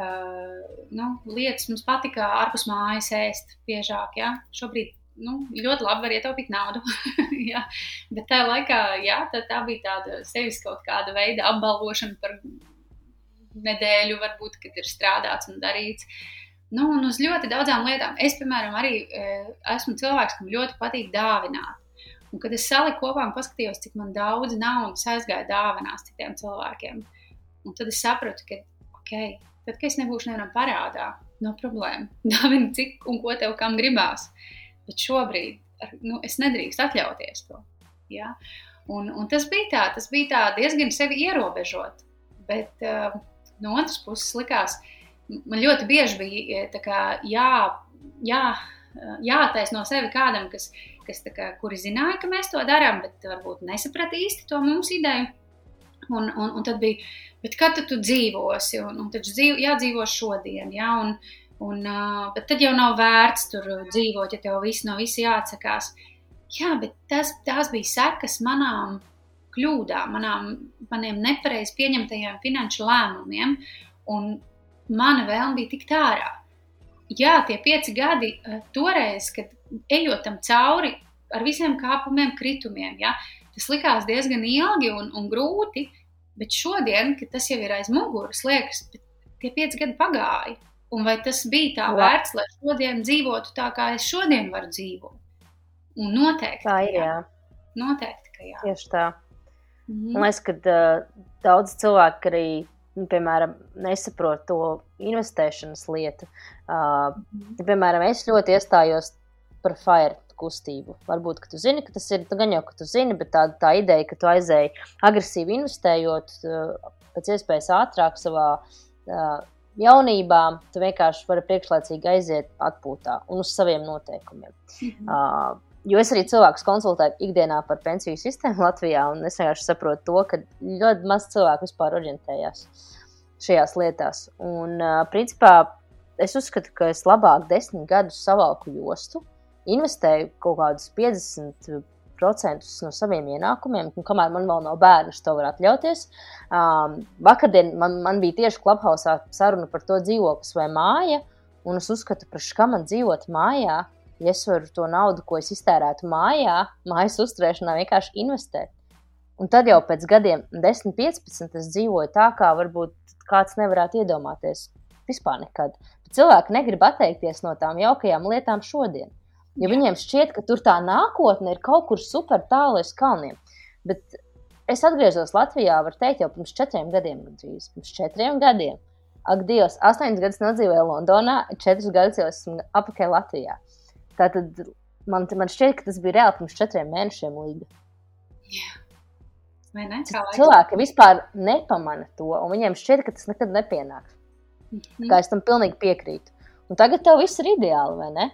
B: uh, nu, lietas. Mums patika ārpus mājas ēst biežāk. Ja? Šobrīd nu, ļoti labi var ietaupīt naudu. (laughs) ja? Bet tajā laikā jā, tā, tā bija tāda sevis kaut kāda veida apbalvošana par nedēļu, varbūt, kad ir strādāts un darīts. Uh, Nu, un uz ļoti daudzām lietām. Es, piemēram, arī e, esmu cilvēks, kam ļoti patīk dāvināt. Un, kad es saliku kopā un paskatījos, cik daudz naudas aizgāja dāvinās citiem cilvēkiem, un tad es sapratu, ka, ok, tad, kad es nebūšu nevienam parādā, no problēma. (laughs) Dāvini, cik un ko tev kam gribās. Bet šobrīd nu, es nedrīkstu atļauties to. Ja? Un, un tas bija tā, tas bija tā diezgan sevi ierobežot. Bet uh, no otras puses likās, ka man ļoti bieži bija eh, kā, jā, jā, jātaisno sevi kādam, kas, kas kā, kuri zināja, ka mēs to darām, bet varbūt nesaprata īsti to mūsu ideju. Un, un, un tad bija, kad tu, tu dzīvosi, un, un tad dzīv, jādzīvo šodien, ja, un, un, uh, bet tad jau nav vērts tur dzīvot, ja tev viss no visa jāatsakās. Jā, bet tas, tās bija sekas manām kļūdām, manām, maniem nepareizi pieņemtajiem finanšu lēmumiem. Un, mana vēlme bija tikt ārā. Jā, tie pieci gadi eh, toreiz, kad ejot tam cauri ar visiem kāpumiem, kritumiem, ja, tas likās diezgan ilgi un, un grūti, bet šodien, kad tas jau ir aiz muguras, liekas, tie pieci gadi pagāja. Un vai tas bija tā vērts, lai šodien dzīvotu tā, kā es šodien varu dzīvot? Un noteikti.
A: Tā ir, jā.
B: Noteikti, ka jā.
A: Tieši tā. Mm -hmm. Man liekas, ka uh, daudz cilvēku arī nu, piemēram, nesaprot to investēšanas lietu. Uh, ja, piemēram, es ļoti iestājos par FIRE kustību. Varbūt, ka tu zini, ka tas ir gan jau, ka tu zini, bet tā, tā ideja, ka tu aizēji agresīvi investējot, uh, pēc iespējas ātrāk savā uh, jaunībā, tu vienkārši vari priekšlaicīgi aiziet atpūtā un uz saviem noteikumiem. -hmm. uh, Jo es arī cilvēkus konsultēju ikdienā par pensiju sistēmu Latvijā, un es vienkārši saprotu to, ka ļoti maz cilvēku vispār orientējās šajās lietās. Un, principā, es uzskatu, ka es labāk desmit gadus savalku jostu, investēju kaut kādus 50 procentus no saviem ienākumiem, un kamēr man vēl nav bērnu, to var atļauties. Um, vakardien man, man bija tieši klubhausā saruna par to dzīvoklis vai māja, un es uzskatu, ka man dzīvot mājā, ja es varu to naudu, ko es iztērētu mājā, mājas uzturēšanā, vienkārši investēt. Un tad jau pēc gadiem, 10, 15, es dzīvoju tā, kā varbūt kāds nevarētu iedomāties vispār nekad. Bet cilvēki negrib atteikties no tām jaukajām lietām šodien. Jo viņiem šķiet, ka tur tā nākotne ir kaut kur super tālu aiz kalniem. Bet es atgriezos Latvijā, var teikt, jau pirms četriem gadiem, gandrīz pirms četriem gadiem. Ak, Dievs, astoņus gadus nodzīvoju Londonā, četrus gadus jau esmu apakaļ Latvijā. Tātad man, man šķiet, ka tas bija reāli pirms četriem mēnešiem līga.
B: Vai ne?
A: Cilvēki vispār nepamana to, un viņiem šķiet, ka tas nekad nepienāks. Mm -hmm. Kā es tam pilnīgi piekrītu. Un tagad tev viss ir ideāli, vai ne?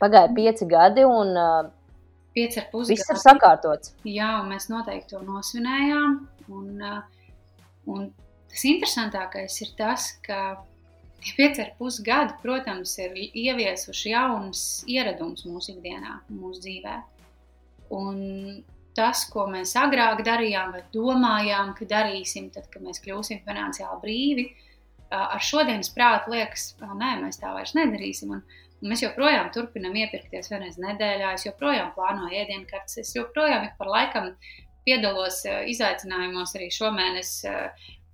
A: Pagāja pieci gadi, un uh,
B: pieci ar pusi
A: viss ir sakārtots.
B: Jā, un mēs noteikti to nosvinējām. Un, uh, un tas interesantākais ir tas, ka tie pieci ar pusi gadi, protams, ir ieviesuši jaunas ieradumus mūsu ikdienā, mūsu dzīvē. Un tas, ko mēs agrāk darījām, vai domājām, ka darīsim, tad, kad mēs kļūsim finansiāli brīvi, ar šodienas prātu liekas, ka nē, mēs tā vairs nedarīsim. Un, Un mēs joprojām turpinām iepirkties vienreiz nedēļā, es joprojām plānoju ēdienkartes, es joprojām ik par laikam piedalos izaicinājumos arī šomēnes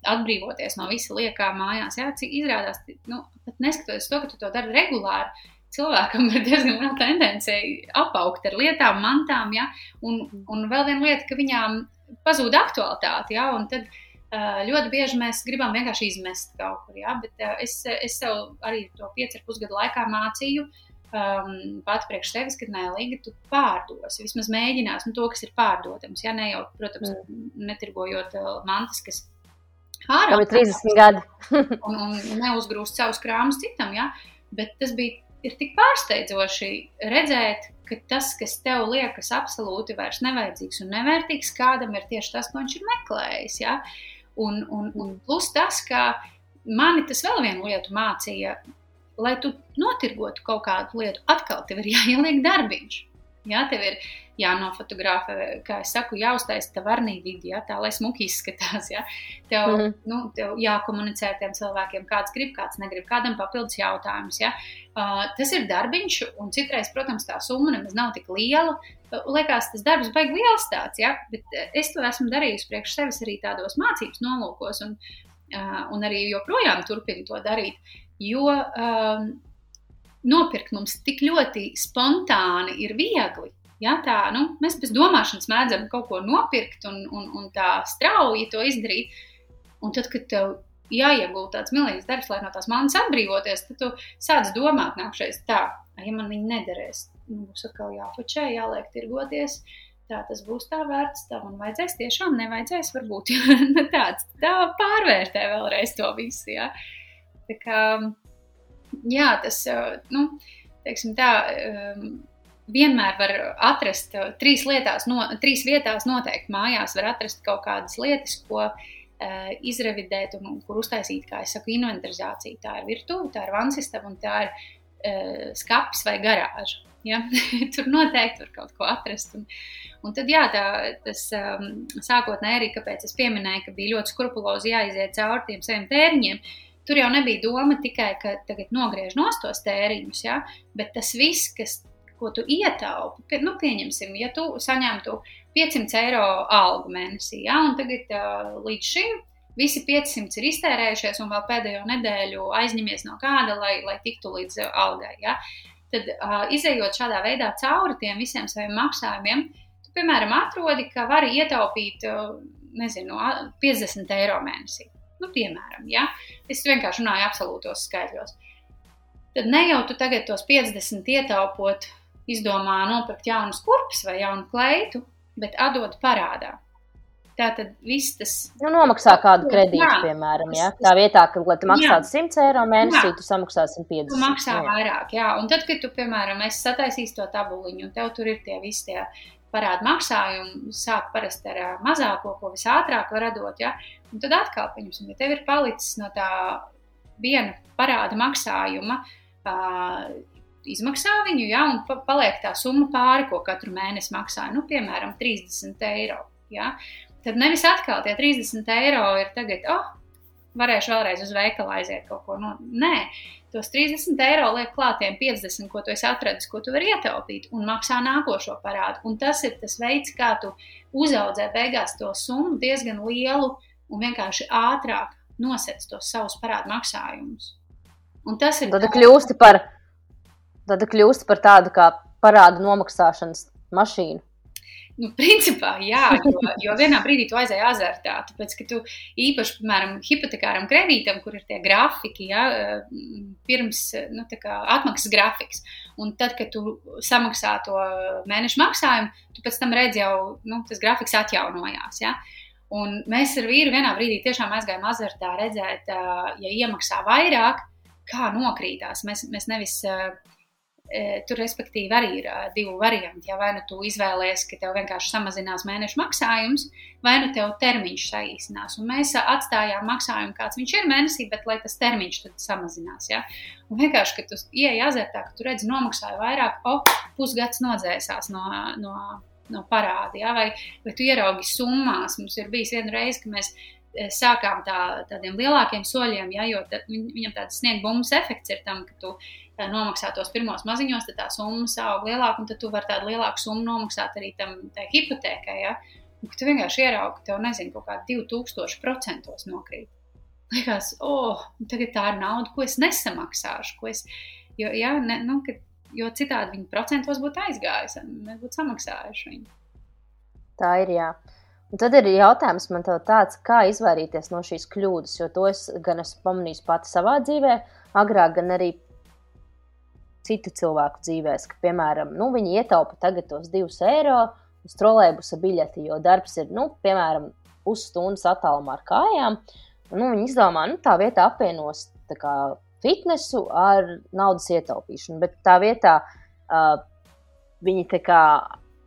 B: atbrīvoties no visa liekā mājās. Jā, cik izrādās, nu, pat neskatoties to, ka tu to dari regulāri, cilvēkam ir diezgan liela tendence apaugt ar lietām, mantām, ja? un, un vēl viena lieta, ka viņām pazūd aktualitāte, ja? un tad Eh, ļoti bieži mēs gribam vienkārši izmest kaut kur, ja? bet eh, es, es sev arī to piecu ar pusgadu laikā mācīju. Um, Pati priekš tevis, ka nē, tu pārdosi. Vismaz mēģinās nu, to, kas ir pārdodams. Ja ne jau, protams, mm. netirgojot uh, mantas, kas
A: ārā ir 30 gadi. (laughs)
B: un, un neuzgrūst savus krājumus citam. Ja? Bet tas bija ir tik pārsteidzoši redzēt, ka tas, kas tev liekas absolūti vairs nevajadzīgs un nevērtīgs, kādam ir tieši tas, ko viņš ir meklējis. Ja? Un, un, un plus tas, ka mani tas vēl vienu lietu mācīja, lai tu notirgotu kaut kādu lietu, atkal tev ir (laughs) jāieliek darbiņš. Jā, tev ir jānofotografē, kā es saku, jāuztaisa tā varnī vidi, jā, tā lai smuki izskatās. Jā. Tev, mm -hmm. nu, tev jākomunicē ar tiem cilvēkiem, kāds grib, kāds negrib, kādam papildus jautājums. Jā. Uh, tas ir darbiņš, un citreiz, protams, tā summa nemaz nav tik liela. Liekas, tas darbs beigas liels tāds, ja? bet es to esmu darījusi priekš sevis arī tādos mācības nolūkos, un, uh, un arī joprojām turpinu to darīt. Jo um, nopirkt mums tik ļoti spontāni ir viegli. Ja, tā, nu, mēs bez domāšanas mēdzam kaut ko nopirkt un, un, un tā strauji to izdarīt. Un tad, kad tev jāiegūst tāds milzīgs darbs, lai no tās manas atbrīvoties, tad tu sāc domāt, nākšais tā, ja man viņi nederēs, nu, būs atkal jāpačē, jāliek tirgoties. Tā tas būs tā vērts, tā man vajadzēs, tiešām nevajadzēs, varbūt (laughs) tāds tā pārvērtē vēlreiz to visu. Ja. Tā kā, jā, tas, nu, teiksim tā, vienmēr var atrast trīs, lietās, no, trīs vietās, noteikti mājās var atrast kaut kādas lietas, ko uh, izrevidēt un, kur uztaisīt, kā es saku, inventarizāciju. Tā ir virtuve, tā ir vansistaba un tā ir uh, skats vai garāža. Ja? (laughs) Tur noteikti var kaut ko atrast. Un, un tad, jā, tā, tas um, sākotnēji arī, kāpēc es pieminēju, ka bija ļoti skrupulozi jāiziet cauri tiem saviem tēriņiem. Tur jau nebija doma tikai, ka tagad nogriež nostos tēriņus, ja? bet tas viss, kas ko tu ietaupi. Nu, pieņemsim, ja tu saņemtu 500 eiro algu mēnesī, ja, un tagad uh, līdz šim visi 500 ir iztērējušies, un vēl pēdējo nedēļu aizņemies no kāda, lai, lai tiktu līdz algai. Ja. Tad, uh, izējot šādā veidā cauri tiem visiem saviem maksājumiem, tu, piemēram, atrodi, ka vari ietaupīt nezinu, 50 eiro mēnesī. Nu, piemēram, ja? es vienkārši runāju absolūtos skaitļos. Tad ne jau tu tagad tos 50 ietaupot izdomā nopirkt jaunu kurpes vai jaunu kleitu, bet atdod parādā. Tā tad viss tas.
A: Nu, nomaksā kādu kredītu, jā, piemēram. Ja? Tā vietā, ka, lai tu maksātu 100 eiro mēnesī, jā. tu samaksā 150.
B: Tu maksā jā. vairāk, jā. Un tad, kad tu, piemēram, esi sataisījis to tabuliņu, un tev tur ir tie visi tie parādu maksājumi, sāk parasti ar mazāko, ko visātrāk var radot, ja? Un tad atkal, pieņemsim, ja tev ir palicis no tā viena parāda maksājuma, uh, izmaksā viņu, ja, un pa, paliek tā summa pāri, ko katru mēnesi maksā, nu, piemēram, 30 eiro. Ja. Tad nevis atkal tie 30 eiro ir tagad, oh, varēšu vēlreiz uz veikalu aiziet kaut ko. No, nu, nē, tos 30 eiro liek klātiem 50, ko tu esi atradis, ko tu vari ietaupīt, un maksā nākošo parādu. Un tas ir tas veids, kā tu uzaudzē beigās to summu diezgan lielu un vienkārši ātrāk nosec tos savus parādu maksājumus. Un tas ir.
A: Tad kļūsti par, tad kļūsti par tādu kā parādu nomaksāšanas mašīnu.
B: Nu, principā, jā, jo, jo vienā brīdī tu aizēji azartā. Tāpēc, ka tu īpaši, piemēram, hipotekāram kredītam, kur ir tie grafiki, ja, pirms nu, atmaksas grafiks, un tad, kad tu samaksā to mēnešu maksājumu, tu pēc tam redzi jau, nu, tas grafiks atjaunojās. Ja. Un mēs ar vīru vienā brīdī tiešām aizgājām azartā redzēt, ja iemaksā vairāk, kā nokrītās. Mēs, mēs nevis tur, respektīvi, arī ir divi varianti. Ja vai nu tu izvēlēsies, ka tev vienkārši samazinās mēneša maksājums, vai nu tev termiņš saīsinās. Un mēs atstājām maksājumu, kāds viņš ir mēnesī, bet lai tas termiņš tad samazinās. Ja? Un vienkārši, kad tu ieej azartā, ka tu redzi, nomaksāju vairāk, o, pusgads nodzēsās no, no, no parāda. Ja? Vai, vai tu ieraugi summās? Mums ir bijis viena reize, ka mēs sākām tā, tādiem lielākiem soļiem, ja, jo tad, viņam tāds sniega bumbas efekts ir tam, ka tu nomaksā tos pirmos maziņos, tad tā summa aug lielāka, un tad tu vari tādu lielāku summu nomaksāt arī tam hipotēkai. Ja? Un, tu vienkārši ieraugi, ka tev nezinu, kaut kā 2000% nokrīt. Liekas, oh, tagad tā ir nauda, ko es nesamaksāšu. Ko es, jo, ja, ne, nu, kad, jo citādi viņi procentos būtu aizgājuši, mēs būtu samaksājuši viņu.
A: Tā ir jā. Un tad ir jautājums man tāds, kā izvairīties no šīs kļūdas, jo to es gan esmu pamanījis pati savā dzīvē, agrāk, gan arī citu cilvēku dzīvēs, ka, piemēram, nu, viņi ietaupa tagad tos divus eiro uz trolēbusa biļeti, jo darbs ir, nu, piemēram, pusstundas attālumā ar kājām. Un, nu, viņi izdomā, nu, tā vietā apvienos tā kā, fitnesu ar naudas ietaupīšanu, bet tā vietā uh, viņi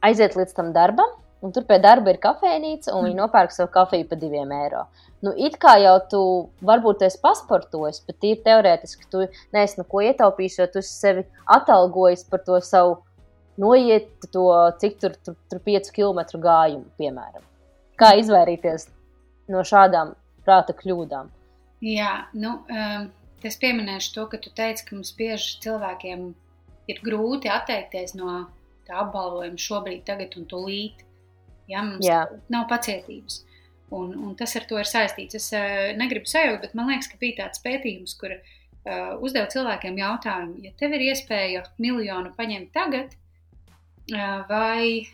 A: aiziet līdz tam darbam, un tur pie darba ir kafejnīca, un viņi mm. nopērk savu kafiju par diviem eiro. Nu, it kā jau tu varbūt esi pasportojis, bet ir teorētiski, tu neesi neko ietaupījis, jo tu sevi atalgojis par to savu noiet to, cik tur, tur, tur 5 km gājumu, piemēram. Kā izvairīties no šādām prāta kļūdām?
B: Jā, nu, um, es pieminēšu to, ka tu teici, ka mums bieži cilvēkiem ir grūti atteikties no tā apbalvojuma šobrīd, tagad un tūlīt. Ja, mums Jā. nav pacietības. Un, un tas ar to ir saistīts. Es uh, negribu sajaukt, bet man liekas, ka bija tāds pētījums, kur uh, uzdeva cilvēkiem jautājumu, ja tev ir iespēja miljonu paņemt tagad, uh, vai,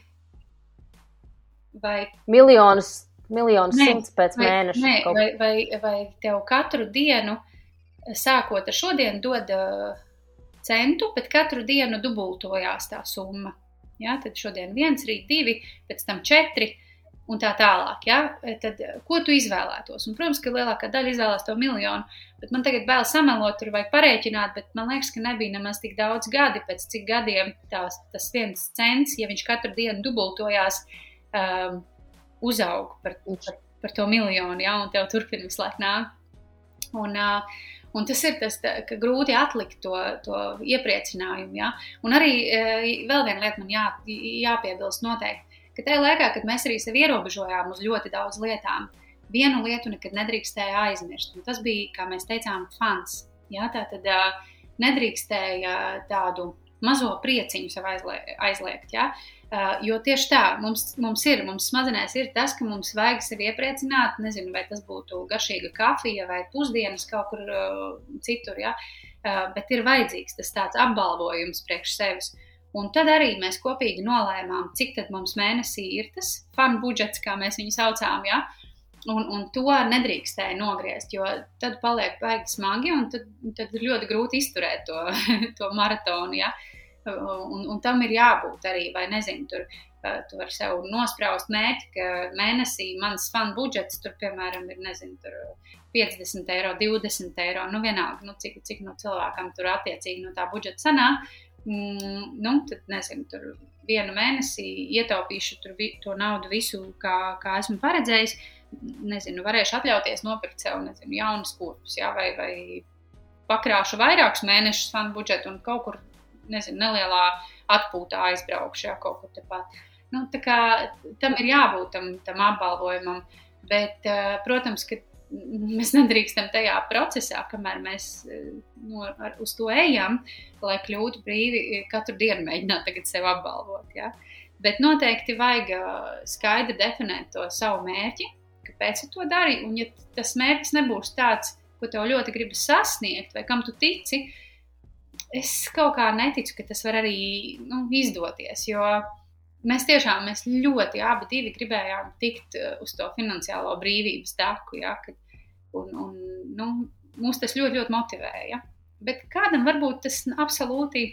B: vai
A: miljonus, miljonus simts pēc vai, mēneša,
B: ne, kaut... vai, vai, vai tev katru dienu, sākot ar šodienu, dod centu, bet katru dienu dubultojās tā summa. Ja? Tad šodien viens, rīt divi, pēc tam četri. Un tā tālāk, ja? tad ko tu izvēlētos? Un, protams, ka lielākā daļa izvēlās to miljonu, bet man tagad bail samelot, tur vajag parēķināt, bet man liekas, ka nebija nemaz tik daudz gadi, pēc cik gadiem tās, tas viens cents, ja viņš katru dienu dubultojās, um, uzaug par, par, par to miljonu, ja? un tev turpina visu laiku nākt. Un, uh, Un tas ir tas, tā, ka grūti atlikt to, to iepriecinājumu. Ja? Un arī e, vēl viena lieta man jā, jāpiebilst noteikti, ka tajā laikā, kad mēs arī sevi ierobežojām uz ļoti daudz lietām, vienu lietu nekad nedrīkstēja aizmirst. Un tas bija, kā mēs teicām, fans. Ja? Tā tad nedrīkstēja tādu mazo prieciņu sev aizliegt. Ja? Uh, jo tieši tā, mums, mums ir, mums smadzenēs ir tas, ka mums vajag sevi iepriecināt. Nezinu, vai tas būtu garšīga kafija vai pusdienas kaut kur uh, citur, ja? uh, bet ir vajadzīgs tas tāds apbalvojums priekš sevis. Un tad arī mēs kopīgi nolēmām, cik tad mums mēnesī ir tas fanu budžets, kā mēs viņu saucām. Ja? Un, un to nedrīkstēja nogriezt, jo tad paliek baigi smagi, un tad, tad ļoti grūti izturēt to, (laughs) to maratonu. Ja? Uh, Un, un tam ir jābūt arī, vai nezinu, tur Tu vari sev nospraust mērķi, ka mēnesī mans fanu budžets tur, piemēram, ir nezinu, tur 50 eiro, 20 eiro. Nu, vienalga, nu, cik, cik no cilvēkam tur attiecīgi no tā budžeta sanāk. Mm, nu, tad, nezinu, tur vienu mēnesi ietaupīšu tur, to naudu visu, kā, kā esmu paredzējis. Nezinu, varēšu atļauties nopirkt sev nezinu, jaunas kurpes, jā, vai, vai pakrāšu vairākus mēnešus fanu budžetu un kaut kur, nezinu, nelielā atpūtā aizbraukšu, jā, kaut kur tepat. Nu, tā kā tam ir jābūt tam, tam apbalvojumam, bet, protams, ka mēs nedrīkstam tajā procesā, kamēr mēs no, ar, uz to ejam, lai kļūtu brīvi, katru dienu mēģināt sevi apbalvot. Ja? Bet noteikti vajag skaidri definēt to savu mērķi, kāpēc tu to dari. Un, ja tas mērķis nebūs tāds, ko tev ļoti gribas sasniegt, vai kam tu tici, es kaut kā neticu, ka tas var arī nu, izdoties. Jo mēs tiešām mēs ļoti abi gribējām tikt uz to finansiālo brīvības taku. Ja, kad, un, un, nu, mūs tas ļoti, ļoti motivēja. Bet kādam varbūt tas absolūti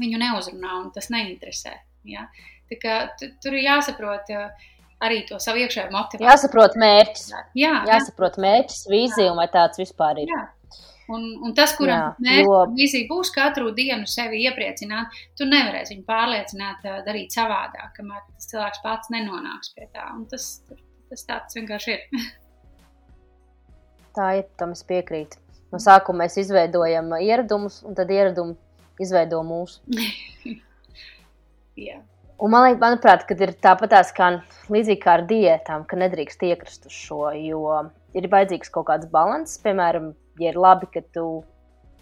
B: viņu neuzrunā un tas neinteresē. Ja? Tā kā, tur ir jāsaprot. Uh, arī to savu iekšējo motivāciju.
A: Jāsaprot mērķis. Jā, jāsaprot mērķis, vīzija un vai tāds vispār ir. Jā.
B: Un, un tas, kuram mērķis būs katru dienu sevi iepriecināt, tu nevarēsi viņu pārliecināt, darīt savādāk, kamēr tas cilvēks pats nenonāks pie tā. Un tas, tas tāds vienkārši ir. (laughs)
A: tā ir, tam es piekrītu. No sākuma mēs izveidojam ieradumus, un tad ieradumi izveido mūsu. (laughs)
B: Jā.
A: Un man liekas, manuprāt, ir tāpatās kā līdzīgi kā ar diētām, ka nedrīkst iekrist uz šo, jo ir vajadzīgs kaut kāds līdzsvars. Piemēram, ja ir labi, ka tu,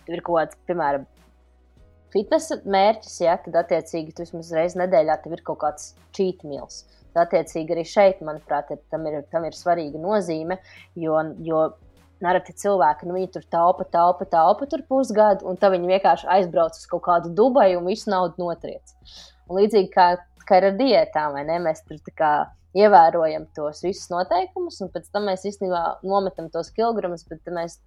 A: tu ir kaut kāds, piemēram, fitnesa mērķis, ja, tad attiecīgi tu vismaz reizes nedēļā tev ir kaut kāds cheat meals. Tad, attiecīgi, arī šeit, manuprāt, ir, tam, ir, tam ir svarīga nozīme, jo, jo nereti cilvēki, nu, viņi tur taupa, taupa, taupa tur pusgadu, un tad viņi vienkārši aizbrauc uz kaut kādu Dubai un visu naudu notriec. Un līdzīgi kā, kā ar diētām, ne, mēs tur kā, ievērojam tos visus noteikumus, un pēc tam mēs īstenībā nometam tos kilogramus, bet mēs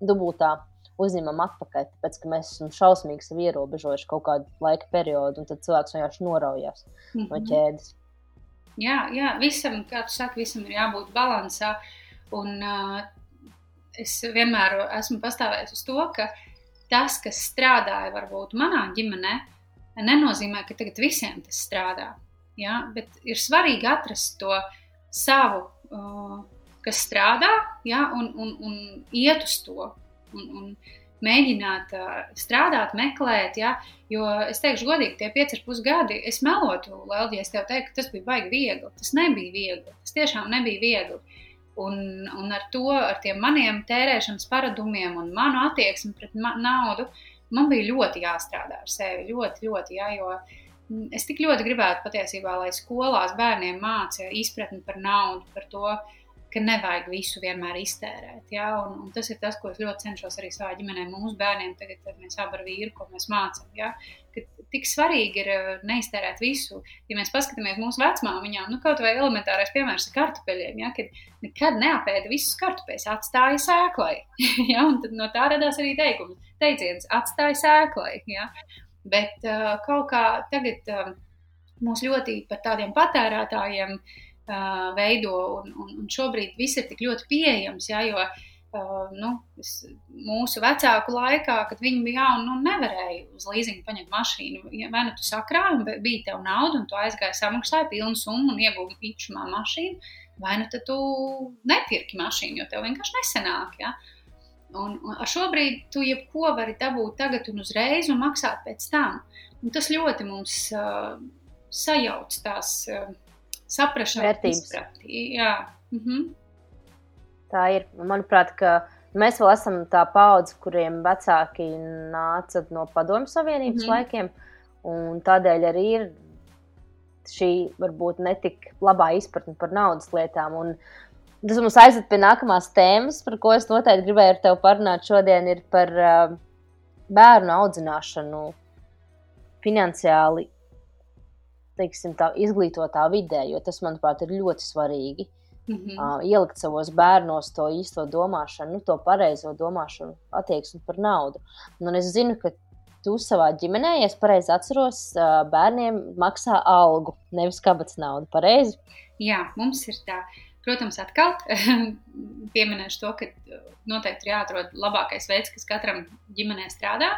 A: dubultā uzņemam atpakaļ, tāpēc ka mēs esam šausmīgi sevi ierobežojuši kaut kādu laika periodu, un tad cilvēks vienkārši noraujās mm -hmm. no mhm. ķēdes.
B: Jā, jā, visam, kā tu saki, visam ir jābūt balansā. Un, uh, es vienmēr esmu pastāvējis uz to, ka tas, kas strādāja varbūt manā ģimenē, nenozīmē, ka tagad visiem tas strādā. Ja? Bet ir svarīgi atrast to savu, uh, kas strādā, ja? un, un, un iet uz to. Un, un mēģināt uh, strādāt, meklēt, ja? jo es teikšu, godīgi, tie pieci ar pus gadi, es melotu, Lelģi, ja es tev teiktu, ka tas bija baigi viegli. Tas nebija viegli, tas tiešām nebija viegli. Un, un ar to, ar tiem maniem tērēšanas paradumiem un manu attieksmi pret ma naudu, uh, man bija ļoti jāstrādā ar sevi. Ļoti, ļoti, jā, jo mm, es tik ļoti gribētu patiesībā, lai skolās bērniem mācīja izpratni par naudu, par to, ka nevajag visu vienmēr iztērēt. Ja? Un, un tas ir tas, ko es ļoti cenšos arī savā ģimenē, mūsu bērniem, tagad mēs abi ar vīru, ko mēs mācām. Ja? Ka tik svarīgi ir eh, neiztērēt visu. Ja mēs paskatāmies mūsu vecmāmiņām, nu kaut vai elementārais piemērs ar kartupeļiem, ja? kad nekad neapēda visus kartupeļus, atstāja sēklai. (laughs) ja? Un tad no tā radās arī teikums, teiciens atstāja sēklai. Ja? Bet uh, kaut kā tagad uh, mūs ļoti par tādiem patērētājiem uh, uh, veido. Un, un, un šobrīd viss ir tik ļoti pieejams, ja, jo nu, es, mūsu vecāku laikā, kad viņi bija jauni, nu, nevarēja uz līzingu paņemt mašīnu. Ja, vai nu tu sakrāji, bija tev nauda, un tu aizgāji samaksāji pilnu summu un iegūti īpašumā mašīnu, vai nu tu nepirki mašīnu, jo tev vienkārši nesenāk. Ja. Un, un šobrīd tu jebko vari dabūt tagad un uzreiz un maksāt pēc tam. Un tas ļoti mums uh, sajauc tās uh, saprašana,
A: vērtības.
B: Jā. Mhm.
A: Tā ir. Manuprāt, ka mēs vēl esam tā paudze, kuriem vecāki nāca no Padomju Savienības mhm. laikiem, un tādēļ arī ir šī varbūt netik labā izpratne par naudas lietām. Un tas mums aizved pie nākamās tēmas, par ko es noteikti gribēju ar tevi parunāt šodien, ir par uh, bērnu audzināšanu finansiāli teiksim, tā, izglītotā vidē, jo tas, manuprāt, ir ļoti svarīgi. Mm -hmm. uh, ielikt savos bērnos to īsto domāšanu, nu, to pareizo domāšanu, attieksmi par naudu. Un es zinu, ka tu savā ģimenē, ja es pareizi atceros, bērniem maksā algu, nevis kabatas naudu. Pareizi?
B: Jā, mums ir tā. Protams, atkal (laughs) pieminēšu to, ka noteikti ir jāatrod labākais veids, kas katram ģimenē strādā.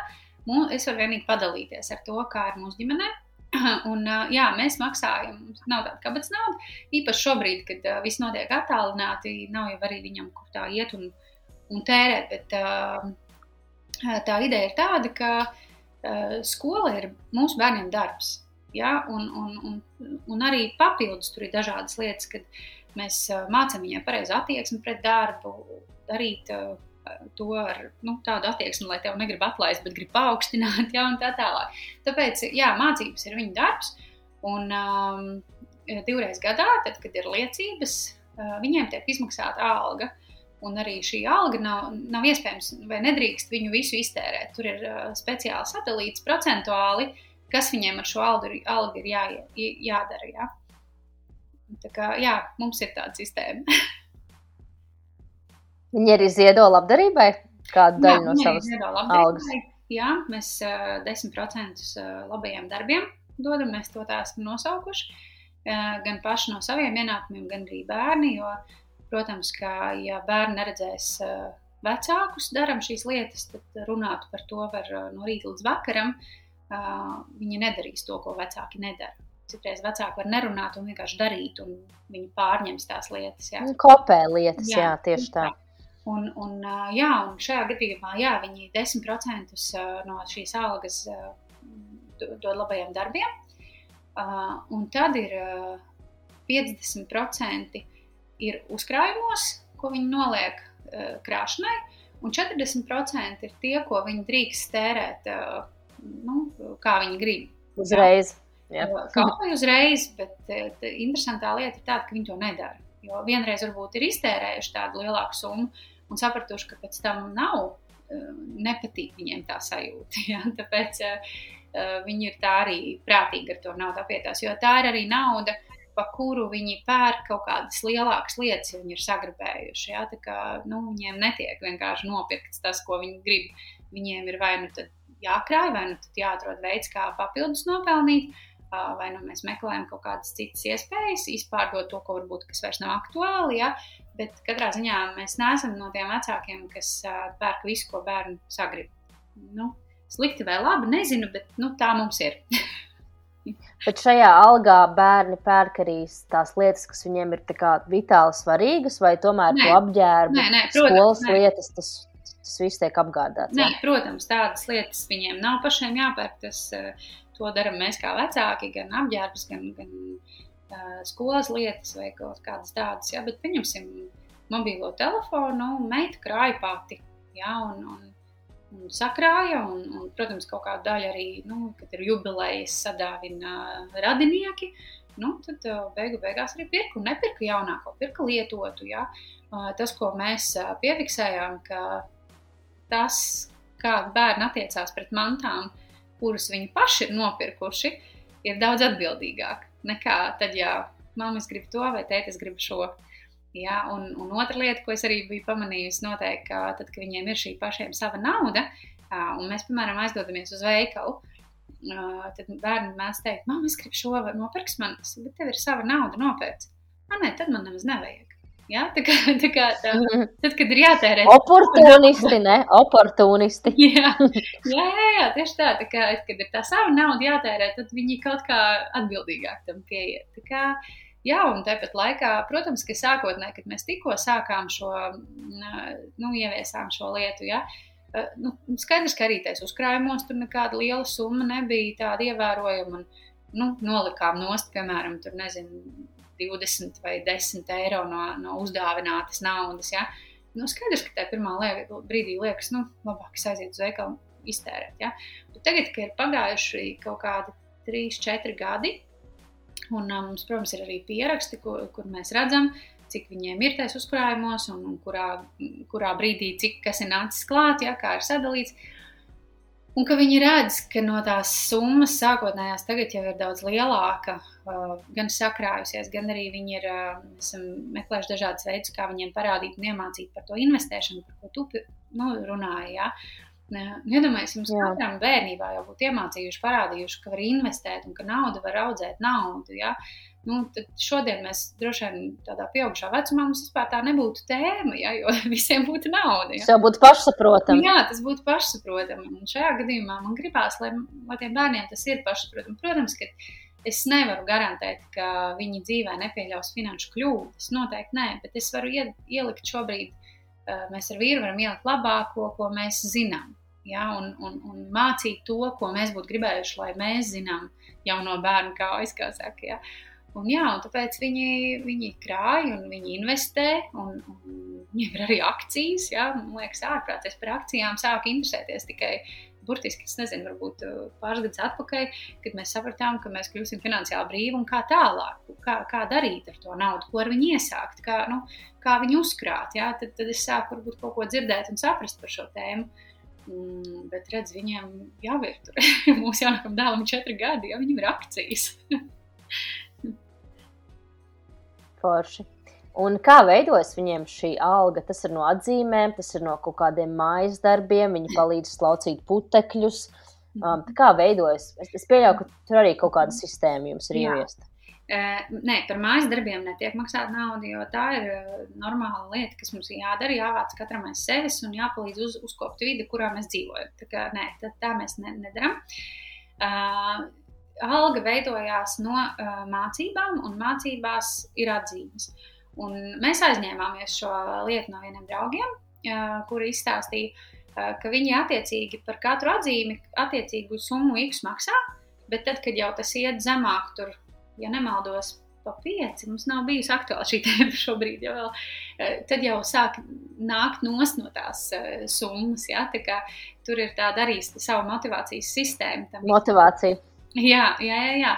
B: Es varu vienīgi padalīties ar to, kā ir mūsu ģimenē. (coughs) Un, jā, mēs maksājam, nav tāda kabatas nauda. Īpaši šobrīd, kad uh, viss notiek attālināti, nav jau arī viņam, kur tā iet un, un tērēt. Bet uh, tā ideja ir tāda, ka uh, skola ir mūsu bērniem darbs. Ja? Un, un, un, un arī papildus tur ir dažādas lietas, kad mēs uh, mācām viņiem pareizi attieksmi pret darbu, darīt. Uh, to ar nu, tādu attieksmi, lai tevi negrib atlaist, bet grib paaugstināt, (laughs) ja, tā tālāk. Tāpēc, jā, mācības ir viņa darbs, un um, divreiz gadā, tad, kad ir liecības, uh, viņiem tiek izmaksāta alga. Un arī šī alga nav, nav iespējams vai nedrīkst viņu visu iztērēt. Tur ir uh, speciāli sadalīts procentuāli, kas viņiem ar šo algu, algu ir jā, jādara. Jā. Tā kā, jā, mums ir tāda sistēma. (laughs)
A: Viņi arī ziedo labdarībai kādu daļu jā, no savas algas.
B: Jā, mēs uh, 10% labajiem darbiem dodam, mēs to tā esam nosaukuši. Uh, gan paši no saviem ienākumiem, gan arī bērni. Jo, protams, ka ja bērni neredzēs uh, vecākus darām šīs lietas, tad runāt par to var uh, no rīta līdz vakaram. Uh, viņi nedarīs to, ko vecāki nedara. Citreiz vecāki var nerunāt un vienkārši darīt, un viņi pārņems tās lietas. Jā.
A: Kopē lietas, jā, jā tieši tā. tā.
B: Un, un, jā, un šajā gadījumā jā, viņi 10% no šīs algas dod labajiem darbiem. Un tad ir 50% ir uzkrājumos, ko viņi noliek krāšanai, un 40% ir tie, ko viņi drīkst tērēt, nu, kā viņi grib.
A: Uzreiz.
B: Jā. Kaut vai uzreiz, bet interesantā lieta ir tāda, ka viņi to nedara. Jo vienreiz varbūt ir iztērējuši tādu lielāku summu, un sapratuši, ka pēc tam nav, eh, nepatīk viņiem tā sajūta. (laughs) Ja? Tāpēc uh, viņi ir tā arī prātīgi ar to naudu apietās, jo tā ir arī nauda, pa kuru viņi pērk kaut kādas lielākas lietas, ja viņi ir sagribējuši. Ja? Tā kā nu, viņiem netiek vienkārši nopirkts tas, ko viņi grib. Viņiem ir vai nu jākrāj, vai nu jāatrod veids, kā papildus nopelnīt, vai nu mēs meklējam kaut kādas citas iespējas, izpārdot to, ko varbūt kas vairs nav aktuāli. Ja? Bet katrā ziņā mēs neesam no tiem vecākiem, kas pērk visu, ko bērnu sagrib. Nu, slikti vai labi, nezinu, bet nu, tā mums ir. (laughs)
A: Bet šajā algā bērni pērk arī tās lietas, kas viņiem ir vitāli svarīgas, vai tomēr nē, to apģērbu, nē, nē, protams, skolas nē. lietas, tas, tas viss tiek apgādāts.
B: Nē, ja? protams, tādas lietas viņiem nav pašiem jāpērk. Tas, to darām mēs kā vecāki, gan apģērbs, gan, gan skolas lietas vai kaut kādas tādas. Ja? Bet pieņemsim mobilo telefonu, meita krāja pati. Ja? Un, un, un sakrāja, un, un, protams, kaut kāda daļa arī, nu, kad ir jubilejas, sadāvina radinieki. Nu, tad beigu beigās arī pirka un nepirka jaunāko, pirka lietotu. Ja? Tas, ko mēs piefiksējām, ka tas, kā bērni attiecās pret mantām, kuras viņi paši ir nopirkuši, ir daudz atbildīgāk nekā tad, ja mamma grib to vai tētis grib šo. Ja, un, un otra lieta, ko es arī biju pamanījusi, noteikti, ka tad, kad viņiem ir šī pašiem sava nauda, un mēs, piemēram, aizdodamies uz veikalu, tad bērni mēs teikt, mamma, es gribu šo, vai nopirks man, bet tev ir sava nauda nopērts. Ah, nē, tad man nemaz nevajag. Ja? Tā kā, (laughs) tā kā tā, tad, kad ir jātērē. (laughs)
A: Oportunisti, ne? Oportunisti. (laughs)
B: jā, jā, jā, jā, tieši tā. tā kā, kad ir tā sava nauda jātērē, tad viņi kaut kā atbildīgāk tam pieiet. Tā kā, jā, un tāpat laikā, protams, ka sākotnē, kad mēs tikko sākām šo, nu, ieviesām šo lietu, ja, nu, skaidrs, ka arī tais uzkrājumos tur nekāda liela summa nebija tāda ievērojama. Un, nu, nolikām nost, piemēram, tur nezinu 20 vai 10 eiro no, no uzdāvinātas naudas. Ja? Nu, skaidrs, ka tajā pirmā liek, brīdī liekas, nu, labāk es aizietu uz veikalu iztērēt. Ja? Bet tagad, kad ir pagājuši kaut kādi 3, 4 gadi, un mums, protams, ir arī pieraksti, kur, kur mēs redzam, cik viņiem ir tais uzkrājumos, un, un kurā, kurā brīdī cik kas ir nācis klāt, ja, kā ir sadalīts. Un ka viņi redz, ka no tās summas sākotnējās tagad jau ir daudz lielāka, uh, gan sakrājusies, gan arī viņi ir uh, meklējuši dažādas veidus, kā viņiem parādīt un iemācīt par to investēšanu, par ko tu nu, runāji. Ja? Iedomājieties, jums Jā. katram bērnībā jau būtu iemācījuši, parādījuši, ka var investēt un ka nauda var audzēt naudu. Ja? Nu, šodien mēs droši vien tādā pieaugušā vecumā mums vispār tā nebūtu tēma, ja? jo (laughs) visiem būtu nauda. Ja?
A: Tas jau būtu pašsaprotami.
B: Jā, tas būtu pašsaprotami. Un šajā gadījumā man gribās, lai, lai tiem bērniem tas ir pašsaprotami. Protams, ka es nevaru garantēt, ka viņi dzīvē nepieļaus finanšu kļūdas. Noteikti nē, bet es varu ielikt šobrīd mēs ar vīru varam ielikt labāko, ko mēs zinām. Ja, un, un, un mācīt to, ko mēs būtu gribējuši, lai mēs zinām jau no bērna kā saka. Ja. Un, jā, un tāpēc viņi, viņi krāj un viņi investē, un, un viņiem ir arī akcijas. Ja. Man liekas, ārprāts, es par akcijām sāku interesēties tikai burtiski, es nezinu, varbūt uh, pāris gadus atpakaļ, kad mēs sapratām, ka mēs kļūsim finansiāli brīvi un kā tālāk, kā, kā darīt ar to naudu, ko ar viņu iesākt, kā, nu, kā viņu uzkrāt. Ja? Tad, tad es sāku varbūt kaut ko dzirdēt un saprast par šo tēmu. Mm, bet redz, viņiem jau ir tur. (laughs) Mūsu jaunākam dēlam ir četri gadi, jau viņam ir akcijas. (laughs)
A: Forši. Un kā veidojas viņiem šī alga? Tas ir no atzīmēm, tas ir no kaut kādiem mājas darbiem, viņi palīdz slaucīt putekļus. Um, kā veidojas? Es, es pieļauju, ka tur arī kaut kāda sistēma jums ir ieviesta.
B: Uh, nē, par mājas darbiem netiek maksāta nauda, jo tā ir uh, normāla lieta, kas mums ir jādara. Jāvāc katram aiz sevis un jāpalīdz uz, uzkopt vidi, kurā mēs dzīvojam. Tā, kā, nē, tā, tā mēs ne, nedaram. Uh, alga veidojās no uh, mācībām, un mācībās ir atzīmes. Uh, Un mēs aizņēmāmies šo lietu no vieniem draugiem, kuri izstāstīja, ka viņi attiecīgi par katru atzīmi attiecīgu summu X maksā, bet tad, kad jau tas iet zemāk, tur, ja nemaldos, pa pieci, mums nav bijusi aktuāla šī tēma (laughs) šobrīd, jau vēl, tad jau sāk nākt nost no tās summas, ja, tā kā tur ir tāda arī sava motivācijas sistēma.
A: Motivācija.
B: Jā, jā, jā. jā.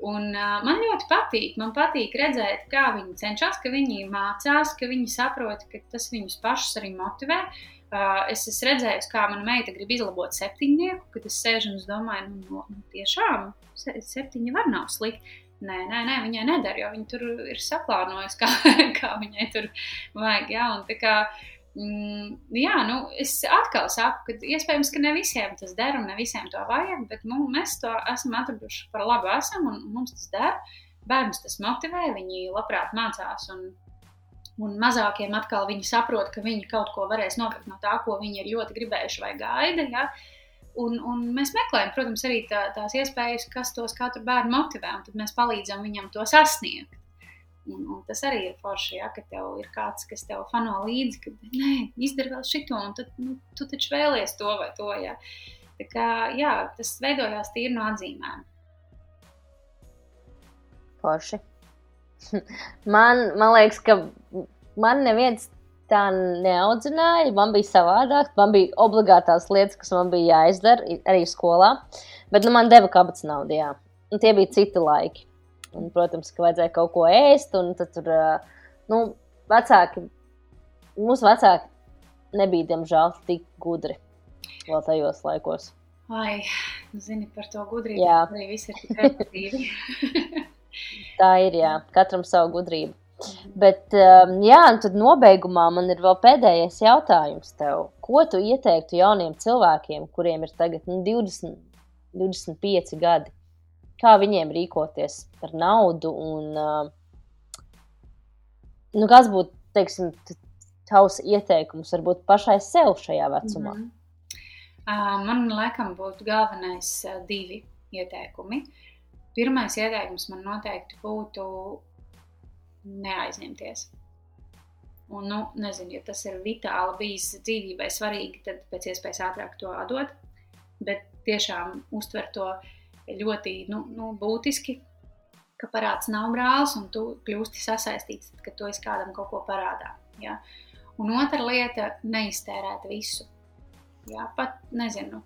B: Un, uh, man ļoti patīk, man patīk redzēt, kā viņi cenšas, ka viņi mācās, ka viņi saprot, ka tas viņus pašus arī motivē. Uh, es esmu redzējis, kā mana meita grib izlabot septiņnieku, kad es sēžu un domāju, nu, nu tiešām septiņi var nav slikti. Nē, nē, nē, viņai nedara, jo viņa tur ir saplānojusi, (laughs) kā, kā viņai tur vajag. Jā, un kā Mm, jā, nu, es atkal saku, ka iespējams, ka ne visiem tas der un ne visiem to vajag, bet nu, mēs to esam atraduši par labu esam un mums tas der. Bērnus tas motivē, viņi labprāt mācās un, un mazākiem atkal viņi saprot, ka viņi kaut ko varēs nopirkt no tā, ko viņi ir ļoti gribējuši vai gaida. Ja? Un, un mēs meklējam, protams, arī tā, tās iespējas, kas tos katru bērnu motivē, un tad mēs palīdzam viņam to sasniegt. Un, un tas arī ir forši, ja, ka tev ir kāds, kas tev fano līdzi, ka nē, izdari vēl šito, un tad, nu, tu taču vēlies to vai to. Ja. Tā kā, jā, tas veidojās tīri no atzīmēm.
A: Forši. (laughs) man, man liekas, ka man neviens tā neaudzināja. Man bija savādāk, man bija obligātās lietas, kas man bija jāizdara arī skolā. Bet nu, man deva kabatas naudu, jā. Un tie bija citi laiki. Un, protams, ka vajadzēja kaut ko ēst, un tad tur, nu, vecāki, mūsu vecāki nebija, diemžēl, tik gudri vēl tajos laikos.
B: Ai, nu, zini par to gudrību. Jā, arī viss ir tikai gudrība. (laughs)
A: Tā ir, jā, katram savu gudrību. Bet, um, jā, un tad nobeigumā man ir vēl pēdējais jautājums tev. Ko tu ieteiktu jauniem cilvēkiem, kuriem ir tagad nu, 20, 25 gadi? Kā viņiem rīkoties ar naudu. Un, nu, kas būtu teiksim, tavs ieteikums varbūt pašai sev šajā vecumā? Mm -hmm.
B: man laikam būtu galvenais divi ieteikumi. Pirmais ieteikums man noteikti būtu neaizņemties. Un, nu, nezinu, ja tas ir vitāli bijis dzīvībai svarīgi, tad pēc iespējas ātrāk to atdot. Bet tiešām uztver to uh, ļoti nu, nu, būtiski, ka parāds nav brālis un tu kļūsti sasaistīts, kad tu esi kādam kaut ko parādā. Ja? Un otra lieta - neiztērēt visu. Ja? Pat, nezinu,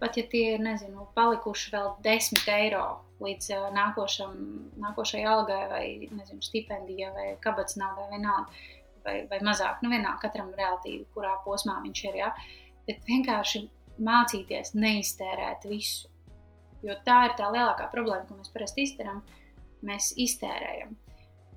B: pat ja tie ir nezinu, palikuši vēl 10 eiro līdz uh, nākošam, nākošajai algai, vai nezinu, stipendijai, vai kabatas naudai, vienalga, vai, vai mazāk, nu vienalga, katram relatīvi, kurā posmā viņš ir. Ja? Bet vienkārši mācīties neiztērēt visu. Jo tā ir tā lielākā problēma, ko mēs parasti izdarām. Mēs iztērējam.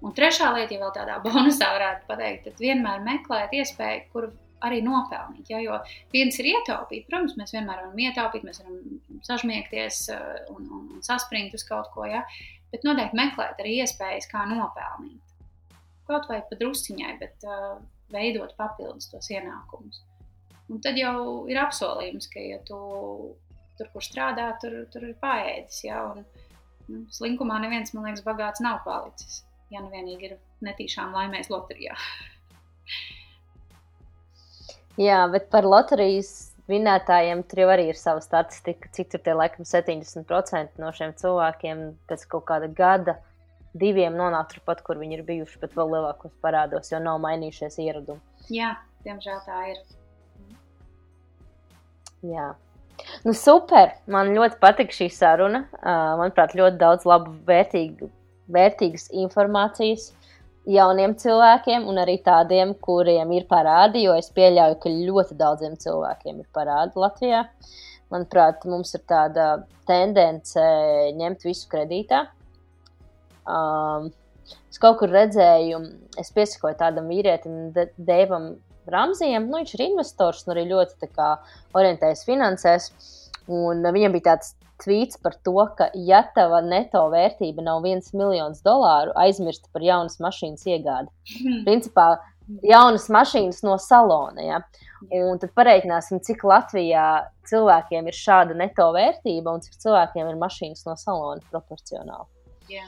B: Un trešā lieta, ja vēl tādā (laughs) bonusā varētu pateikt, tad vienmēr meklēt iespēju, kur arī nopelnīt. Ja? Jo viens ir ietaupīt, protams, mēs vienmēr varam ietaupīt, mēs varam sažmiegties uh, un, un, un saspringt uz kaut ko, ja? bet noteikti meklēt arī iespējas, kā nopelnīt. Kaut vai pa drusciņai, bet uh, veidot papildus tos ienākumus. Un tad jau ir apsolījums, ka, ja tu tur, kur strādā, tur, tur ir paēdis. Ja? Un, nu, slinkumā neviens, man liekas, bagāts nav palicis. Ja nu vienīgi ir netīšām laimēs loterijā. (laughs)
A: Jā, bet par loterijas vinētājiem tur jau arī ir sava statistika. Cik tur tie laikam 70% no šiem cilvēkiem pēc kaut kāda gada, diviem nonāk turpat, kur viņi ir bijuši, bet vēl lielākos parādos, jo nav mainījušies ieradumi.
B: Jā, diemžēl tā ir.
A: Jā. Nu, super! Man ļoti patīk šī saruna. Manuprāt, ļoti daudz labu, vērtīgu, vērtīgas informācijas jauniem cilvēkiem un arī tādiem, kuriem ir parādi, jo es pieļauju, ka ļoti daudziem cilvēkiem ir parādi Latvijā. Manuprāt, mums ir tāda tendence ņemt visu kredītā. Um, es kaut kur redzēju, es piesakoju tādam vīrietim, Deivam Ramzijam. Nu, viņš ir investors un arī ļoti kā, orientējas finansēs. Un viņam bija tāds tvīts par to, ka, ja tava neto vērtība nav viens miljons dolāru, aizmirst par jaunas mašīnas iegādi. Hmm. Principā jaunas mašīnas no salona. Ja? Un tad pareiķināsim, cik Latvijā cilvēkiem ir šāda neto vērtība un cik cilvēkiem ir mašīnas no salona proporcionāli.
B: Jā.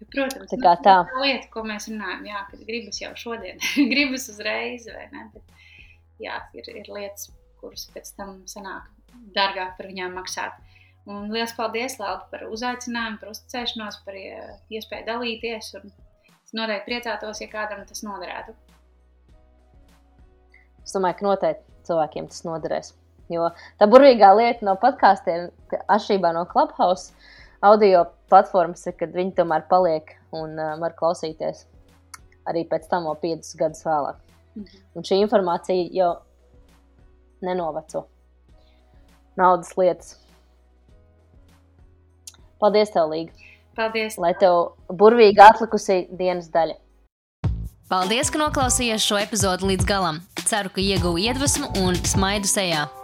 B: Ja, protams,
A: tā, nu, tā.
B: tā lieta, ko mēs runājam, jā, kad gribas jau šodien, (laughs) gribas uzreiz, vai ne? Bet, jā, ir, ir lietas, kuras pēc tam sanāk dārgāk par viņām maksāt. Un liels paldies, Lapa, par uzaicinājumu, par uzticēšanos, par iespēju dalīties. Es noteikti priecātos, ja kādam tas noderētu.
A: Es domāju, ka noteikti cilvēkiem tas noderēs. Jo tā burvīgā lieta no podkāstiem, atšķirībā no Clubhouse audio platformas, ir, kad viņi tomēr paliek un uh, var klausīties arī pēc tam, vēl piecus gadus vēlāk. Mm -hmm. Un šī informācija jau nenoveco naudas lietas. Paldies, tev, Līga!
B: Paldies!
A: Lai tev burvīgi atlikusī dienas daļa!
C: Paldies, ka noklausījāties šo epizodi līdz galam. Ceru, ka ieguvu iedvesmu un smaidu sejā.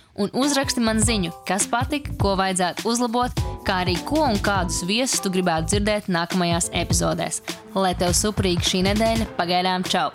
C: un uzraksti man ziņu, kas patika, ko vajadzētu uzlabot, kā arī ko un kādus viesus tu gribētu dzirdēt nākamajās epizodēs. Lai tev suprīga šī nedēļa, pagaidām čau!